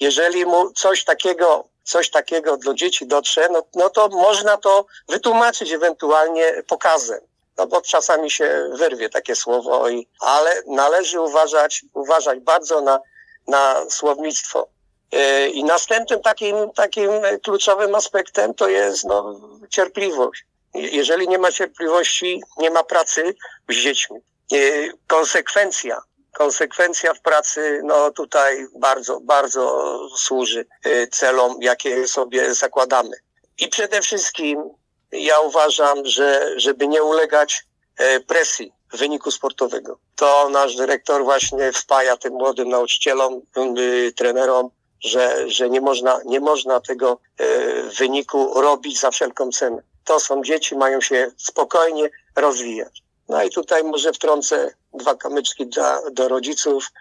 jeżeli mu coś takiego coś takiego do dzieci dotrze, no, no to można to wytłumaczyć ewentualnie pokazem. No bo czasami się wyrwie takie słowo, i, ale należy uważać, uważać bardzo na, na słownictwo. E, I następnym takim, takim kluczowym aspektem to jest no, cierpliwość. Jeżeli nie ma cierpliwości, nie ma pracy z dziećmi. E, konsekwencja konsekwencja w pracy, no tutaj bardzo, bardzo służy y, celom, jakie sobie zakładamy. I przede wszystkim ja uważam, że żeby nie ulegać y, presji wyniku sportowego, to nasz dyrektor właśnie wpaja tym młodym nauczycielom, y, trenerom, że, że nie można, nie można tego wyniku robić za wszelką cenę. To są dzieci, mają się spokojnie rozwijać. No i tutaj może wtrącę dwa kamyczki dla, do rodziców.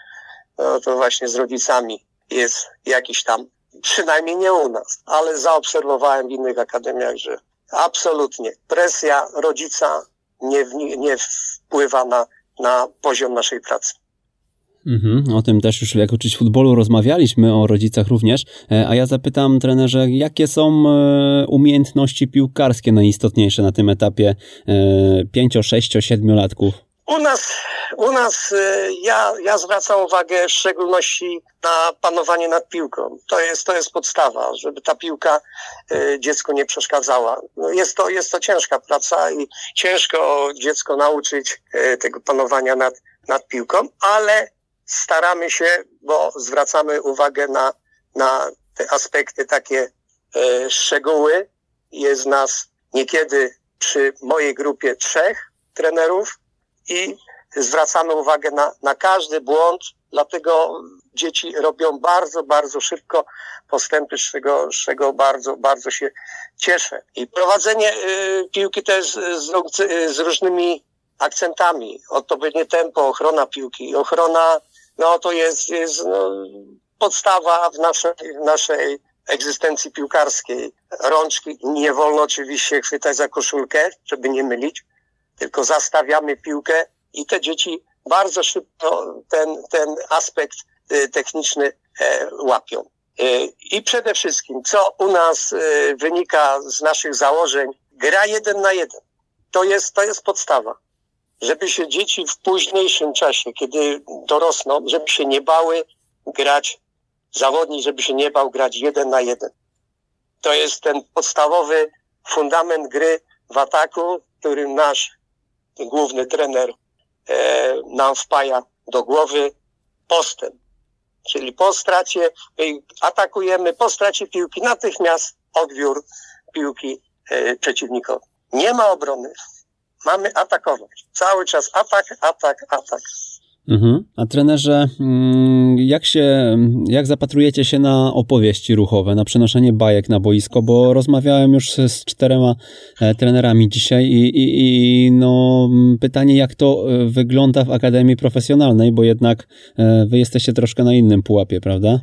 No to właśnie z rodzicami jest jakiś tam, przynajmniej nie u nas, ale zaobserwowałem w innych akademiach, że absolutnie presja rodzica nie, nie wpływa na, na poziom naszej pracy. Mhm, o tym też już jak uczyć futbolu rozmawialiśmy, o rodzicach również. E, a ja zapytam trenerze, jakie są e, umiejętności piłkarskie najistotniejsze na tym etapie 5, 6, 7 latków? U nas, u nas ja, ja zwracam uwagę w szczególności na panowanie nad piłką. To jest, to jest podstawa, żeby ta piłka e, dziecku nie przeszkadzała. No jest, to, jest to ciężka praca i ciężko dziecko nauczyć tego panowania nad, nad piłką, ale staramy się, bo zwracamy uwagę na, na te aspekty takie szczegóły. Jest nas niekiedy przy mojej grupie trzech trenerów i zwracamy uwagę na, na każdy błąd, dlatego dzieci robią bardzo, bardzo szybko postępy, z czego, z czego bardzo, bardzo się cieszę. I prowadzenie y, piłki też z, z, różnymi akcentami, odpowiednie tempo, ochrona piłki, ochrona no to jest, jest no, podstawa w naszej, w naszej egzystencji piłkarskiej. Rączki nie wolno oczywiście chwytać za koszulkę, żeby nie mylić, tylko zastawiamy piłkę i te dzieci bardzo szybko ten, ten aspekt y, techniczny e, łapią. Y, I przede wszystkim, co u nas y, wynika z naszych założeń, gra jeden na jeden. To jest, to jest podstawa żeby się dzieci w późniejszym czasie, kiedy dorosną, żeby się nie bały grać, zawodnik, żeby się nie bał grać jeden na jeden. To jest ten podstawowy fundament gry w ataku, który nasz główny trener e, nam wpaja do głowy postęp. Czyli po stracie, atakujemy, po stracie piłki natychmiast odbiór piłki e, przeciwnikowi. Nie ma obrony, Mamy atakować. Cały czas atak, atak, atak. Mhm. A trenerze, mm, jak się, jak zapatrujecie się na opowieści ruchowe, na przenoszenie bajek na boisko, bo rozmawiałem już z czterema e, trenerami dzisiaj i, i, i no, pytanie, jak to e, wygląda w Akademii Profesjonalnej, bo jednak e, wy jesteście troszkę na innym pułapie, prawda?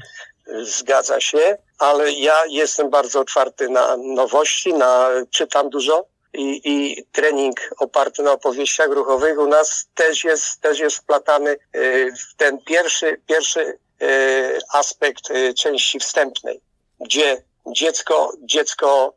Zgadza się, ale ja jestem bardzo otwarty na nowości, na, czytam dużo, i, i trening oparty na opowieściach ruchowych u nas też jest, też jest wplatany y, w ten pierwszy, pierwszy y, aspekt y, części wstępnej, gdzie dziecko, dziecko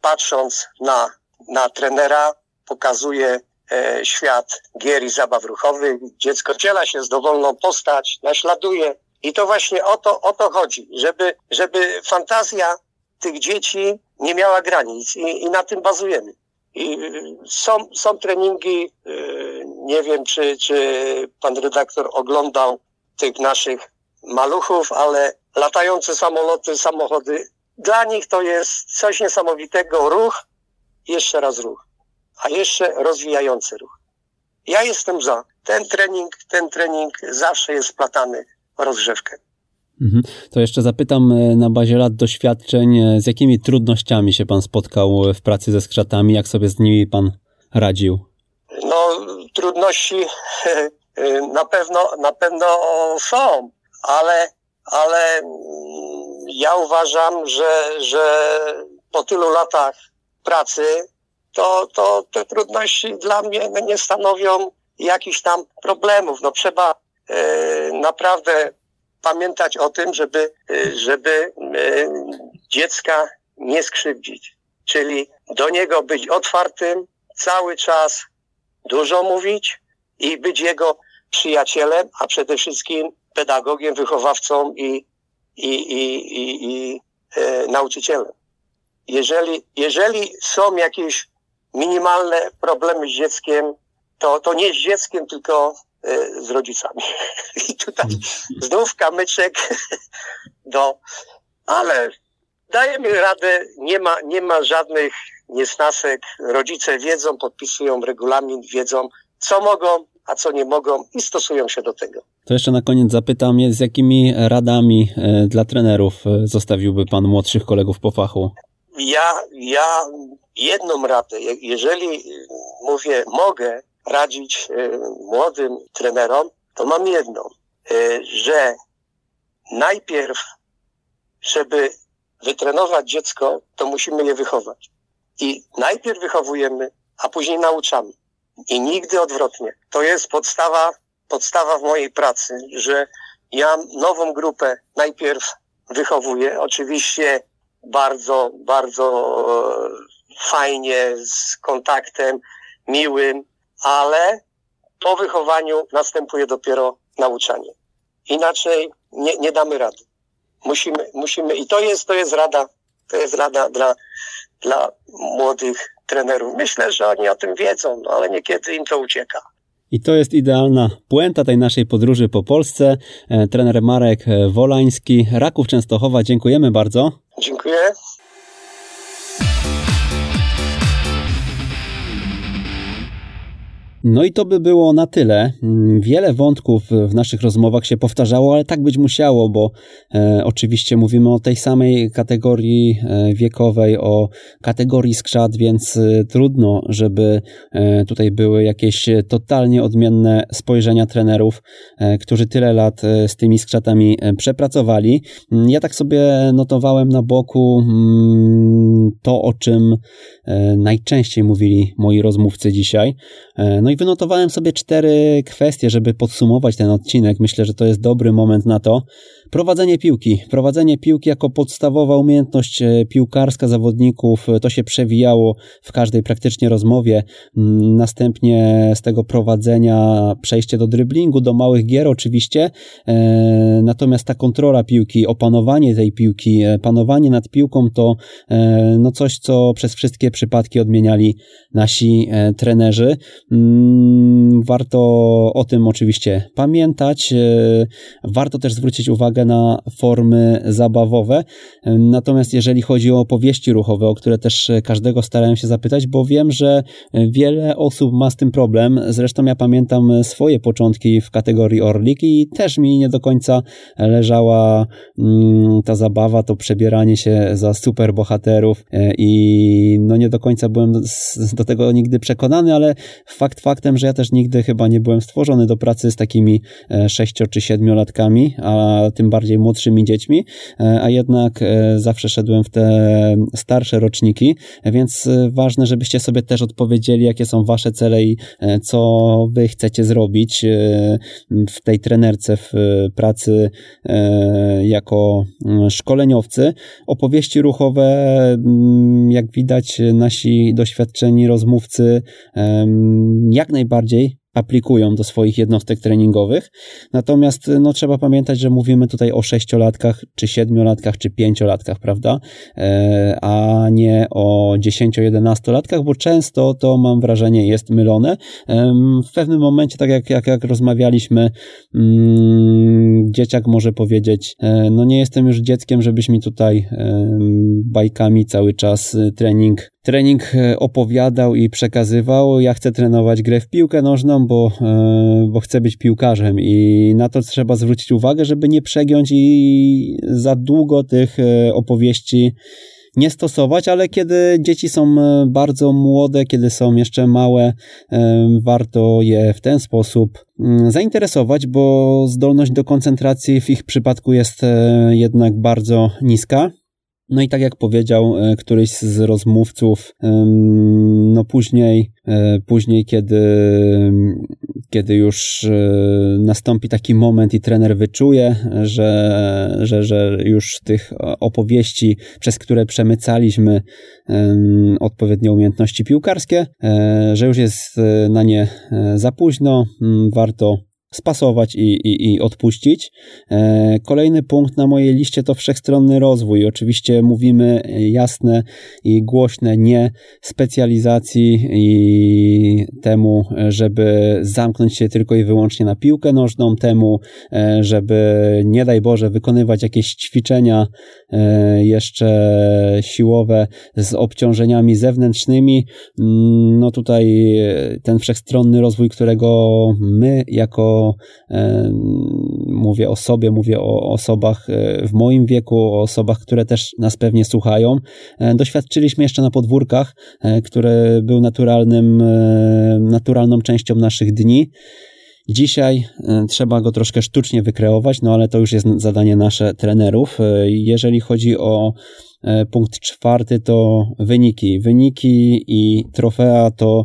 patrząc na, na trenera pokazuje e, świat gier i zabaw ruchowych. Dziecko ciela się z dowolną postać, naśladuje. I to właśnie o to, o to chodzi, żeby, żeby fantazja tych dzieci nie miała granic i, i na tym bazujemy. I są, są treningi, y, nie wiem, czy, czy pan redaktor oglądał tych naszych maluchów, ale latające samoloty, samochody, dla nich to jest coś niesamowitego. Ruch, jeszcze raz ruch, a jeszcze rozwijający ruch. Ja jestem za. Ten trening, ten trening zawsze jest splatany rozgrzewkę. Mhm. To jeszcze zapytam e, na bazie lat doświadczeń, e, z jakimi trudnościami się pan spotkał w pracy ze skrzatami, jak sobie z nimi pan radził? No, trudności e, na pewno, na pewno są, ale, ale mm, ja uważam, że, że po tylu latach pracy to, to te trudności dla mnie nie stanowią jakichś tam problemów. No trzeba naprawdę pamiętać o tym, żeby, y, żeby y, dziecka nie skrzywdzić. Czyli do niego być otwartym, cały czas dużo mówić i być jego przyjacielem, a przede wszystkim pedagogiem, wychowawcą i, i, i, i, i e, nauczycielem. Jeżeli, jeżeli są jakieś minimalne problemy z dzieckiem, to, to nie z dzieckiem, tylko z rodzicami. [laughs] I tutaj znów kamyczek do, ale dajemy radę, nie ma, nie ma żadnych niesnasek. Rodzice wiedzą, podpisują regulamin, wiedzą, co mogą, a co nie mogą i stosują się do tego. To jeszcze na koniec zapytam, z jakimi radami e, dla trenerów e, zostawiłby Pan młodszych kolegów po fachu? Ja, ja jedną radę, jeżeli mówię mogę, radzić e, młodym trenerom, to mam jedną, e, że najpierw, żeby wytrenować dziecko, to musimy je wychować. I najpierw wychowujemy, a później nauczamy. I nigdy odwrotnie. To jest podstawa, podstawa w mojej pracy, że ja nową grupę najpierw wychowuję. Oczywiście bardzo, bardzo e, fajnie, z kontaktem miłym, ale po wychowaniu następuje dopiero nauczanie. Inaczej nie, nie damy rady. Musimy, musimy, i to jest, to jest rada, to jest rada dla, dla młodych trenerów. Myślę, że oni o tym wiedzą, no, ale niekiedy im to ucieka. I to jest idealna puenta tej naszej podróży po Polsce. E, trener Marek Wolański, Raków Częstochowa, dziękujemy bardzo. Dziękuję. No i to by było na tyle. Mm, wiele wątków w naszych rozmowach się powtarzało, ale tak być musiało, bo e, oczywiście mówimy o tej samej kategorii e, wiekowej, o kategorii skrzat, więc e, trudno, żeby e, tutaj były jakieś totalnie odmienne spojrzenia trenerów, e, którzy tyle lat e, z tymi skrzatami przepracowali. Mm, ja tak sobie notowałem na boku mm, to, o czym najczęściej mówili moi rozmówcy dzisiaj. No i wynotowałem sobie cztery kwestie, żeby podsumować ten odcinek. Myślę, że to jest dobry moment na to. Prowadzenie piłki. Prowadzenie piłki jako podstawowa umiejętność e, piłkarska zawodników. To się przewijało w każdej praktycznie rozmowie. Mm, następnie z tego prowadzenia przejście do dryblingu, do małych gier oczywiście. E, natomiast ta kontrola piłki, opanowanie tej piłki, e, panowanie nad piłką to no coś, co przez wszystkie przypadki odmieniali nasi trenerzy. Mm, Warto o tym oczywiście pamiętać. Warto też zwrócić uwagę na formy zabawowe. Natomiast jeżeli chodzi o opowieści ruchowe, o które też każdego starałem się zapytać, bo wiem, że wiele osób ma z tym problem. Zresztą ja pamiętam swoje początki w kategorii Orlik i też mi nie do końca leżała mm, ta zabawa, to przebieranie się za super bohaterów e, i no nie do końca byłem do tego nigdy przekonany, ale fakt faktem, że ja też nigdy chyba nie byłem stworzony do pracy z takimi e, sześcio czy siedmiolatkami, a tym bardziej młodszymi dziećmi, e, a jednak zawsze szedłem w te starsze roczniki, więc ważne, żebyście sobie też odpowiedzieli, jakie są wasze cele i co wy chcecie zrobić w tej trenerce, w pracy jako szkoleniowcy. Opowieści ruchowe, mm, jak widać, nasi doświadczeni rozmówcy jak najbardziej aplikują do swoich jednostek treningowych. Natomiast no, trzeba pamiętać, że mówimy tutaj o sześciolatkach, czy siedmiolatkach, czy pięciolatkach, prawda? E, a nie o dziesięcio-jedenastolatkach, bo często to mam wrażenie jest mylone. E, w pewnym momencie, tak jak, jak, jak rozmawialiśmy, mm, dzieciak może powiedzieć, e, no nie jestem już dzieckiem, żebyś mi tutaj bajkami cały czas e, trening trening e, opowiadał i przekazywał. Ja chcę trenować grę w piłkę nożną, bo, e, bo chcę być piłkarzem i na to trzeba zwrócić uwagę, żeby nie przegiąć i za długo tych e, opowieści nie stosować, ale kiedy dzieci są bardzo młode, kiedy są jeszcze małe, warto je w ten sposób mm, zainteresować, bo zdolność do koncentracji w ich przypadku jest jednak bardzo niska. No i tak jak powiedział e, któryś z rozmówców, no później, e, później kiedy, kiedy już e, nastąpi taki moment i trener wyczuje, że, że, że już tych opowieści, przez które przemycaliśmy odpowiednie umiejętności piłkarskie, że już jest na nie za późno, warto spasować i, i, i odpuścić. E, kolejny punkt na mojej liście to wszechstronny rozwój. Oczywiście mówimy jasne i głośne nie specjalizacji i temu, żeby zamknąć się tylko i wyłącznie na piłkę nożną, temu, e, żeby nie daj Boże wykonywać jakieś ćwiczenia e, jeszcze siłowe z obciążeniami zewnętrznymi. Mm, no tutaj ten wszechstronny rozwój, którego my jako E, mówię o sobie, mówię o osobach e, w moim wieku, o osobach, które też nas pewnie słuchają. E, doświadczyliśmy jeszcze na podwórkach, które był naturalnym, naturalną częścią naszych dni. Dzisiaj trzeba go troszkę sztucznie wykreować, no ale to już jest zadanie nasze trenerów. Jeżeli chodzi o punkt czwarty, to wyniki. Wyniki i trofea to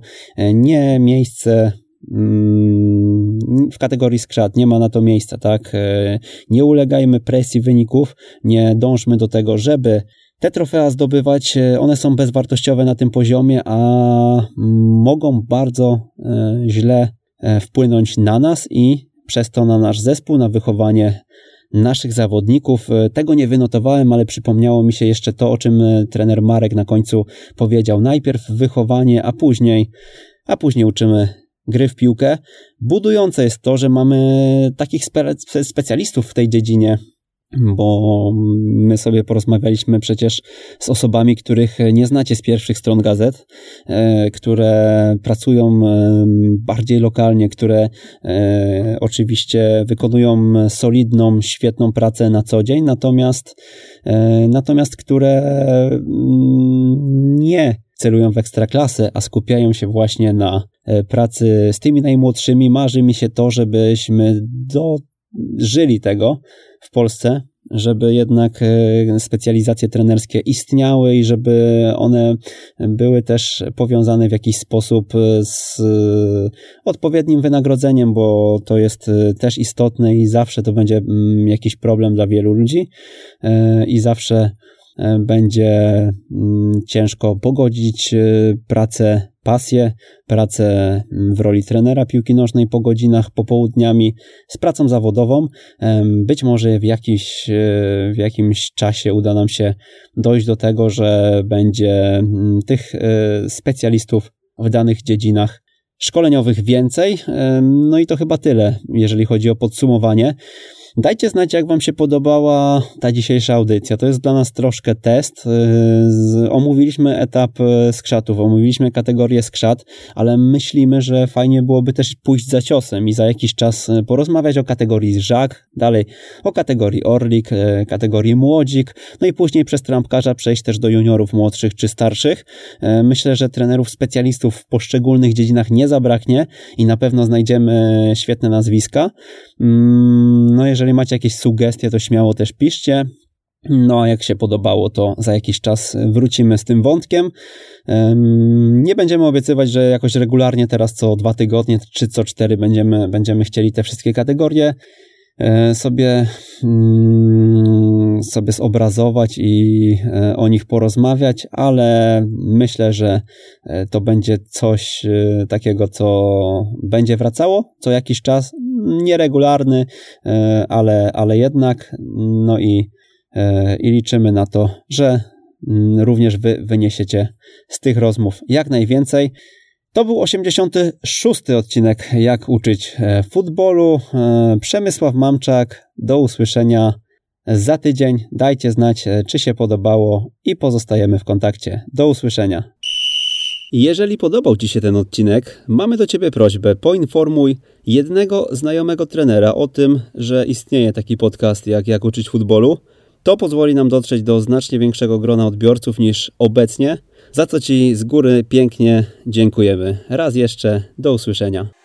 nie miejsce w kategorii skrzat, nie ma na to miejsca, tak? E, nie ulegajmy presji wyników, nie dążmy do tego, żeby te trofea zdobywać, e, one są bezwartościowe na tym poziomie, a mogą bardzo e, źle wpłynąć na nas i przez to na nasz zespół, na wychowanie naszych zawodników. Tego nie wynotowałem, ale przypomniało mi się jeszcze to, o czym trener Marek na końcu powiedział. Najpierw wychowanie, a później, a później uczymy gry w piłkę. Budujące jest to, że mamy takich spe specjalistów w tej dziedzinie, bo my sobie porozmawialiśmy przecież z osobami, których nie znacie z pierwszych stron gazet, e, które pracują e, bardziej lokalnie, które e, oczywiście wykonują solidną, świetną pracę na co dzień, natomiast, natomiast które mm, nie celują w ekstraklasę, a skupiają się właśnie na pracy z tymi najmłodszymi. Marzy mi się to, żebyśmy dożyli tego w Polsce, żeby jednak e, specjalizacje trenerskie istniały i żeby one były też powiązane w jakiś sposób z odpowiednim wynagrodzeniem, bo to jest e, też istotne i zawsze to będzie mm, jakiś problem dla wielu ludzi i zawsze E, będzie mm, ciężko pogodzić e, pracę, pasję, pracę w roli trenera piłki nożnej po godzinach, popołudniami z pracą zawodową. Być może w, jakiś, e, w jakimś czasie uda nam się dojść do tego, że będzie mm, tych specjalistów w danych dziedzinach szkoleniowych więcej. No i to chyba tyle, jeżeli chodzi o podsumowanie. Dajcie znać, jak Wam się podobała ta dzisiejsza audycja. To jest dla nas troszkę test. Y, omówiliśmy etap y, skrzatów, omówiliśmy kategorię skrzat, ale myślimy, że fajnie byłoby też pójść za ciosem i za jakiś czas y, porozmawiać o kategorii żak, dalej o kategorii orlik, kategorii młodzik, no i później przez trampkarza przejść też do juniorów młodszych czy starszych. Myślę, że trenerów specjalistów w poszczególnych dziedzinach nie zabraknie i na pewno znajdziemy świetne nazwiska. Mm, no jeżeli jeżeli macie jakieś sugestie, to śmiało też piszcie. No a jak się podobało, to za jakiś czas wrócimy z tym wątkiem. Nie będziemy obiecywać, że jakoś regularnie teraz co dwa tygodnie czy co cztery będziemy, będziemy chcieli te wszystkie kategorie e, sobie, mm, sobie zobrazować i e, o nich porozmawiać, ale myślę, że e, to będzie coś takiego, co będzie wracało co jakiś czas nieregularny, e, ale, ale jednak, no i, e, i liczymy na to, że mm, również wy wyniesiecie z tych rozmów jak najwięcej. To był 86. odcinek Jak uczyć e, futbolu. Przemysław Mamczak, do usłyszenia za tydzień. Dajcie znać, czy się podobało i pozostajemy w kontakcie. Do usłyszenia. Jeżeli podobał Ci się ten odcinek, mamy do Ciebie prośbę: poinformuj jednego znajomego trenera o tym, że istnieje taki podcast jak Jak uczyć futbolu. To pozwoli nam dotrzeć do znacznie większego grona odbiorców niż obecnie, za co Ci z góry pięknie dziękujemy. Raz jeszcze, do usłyszenia.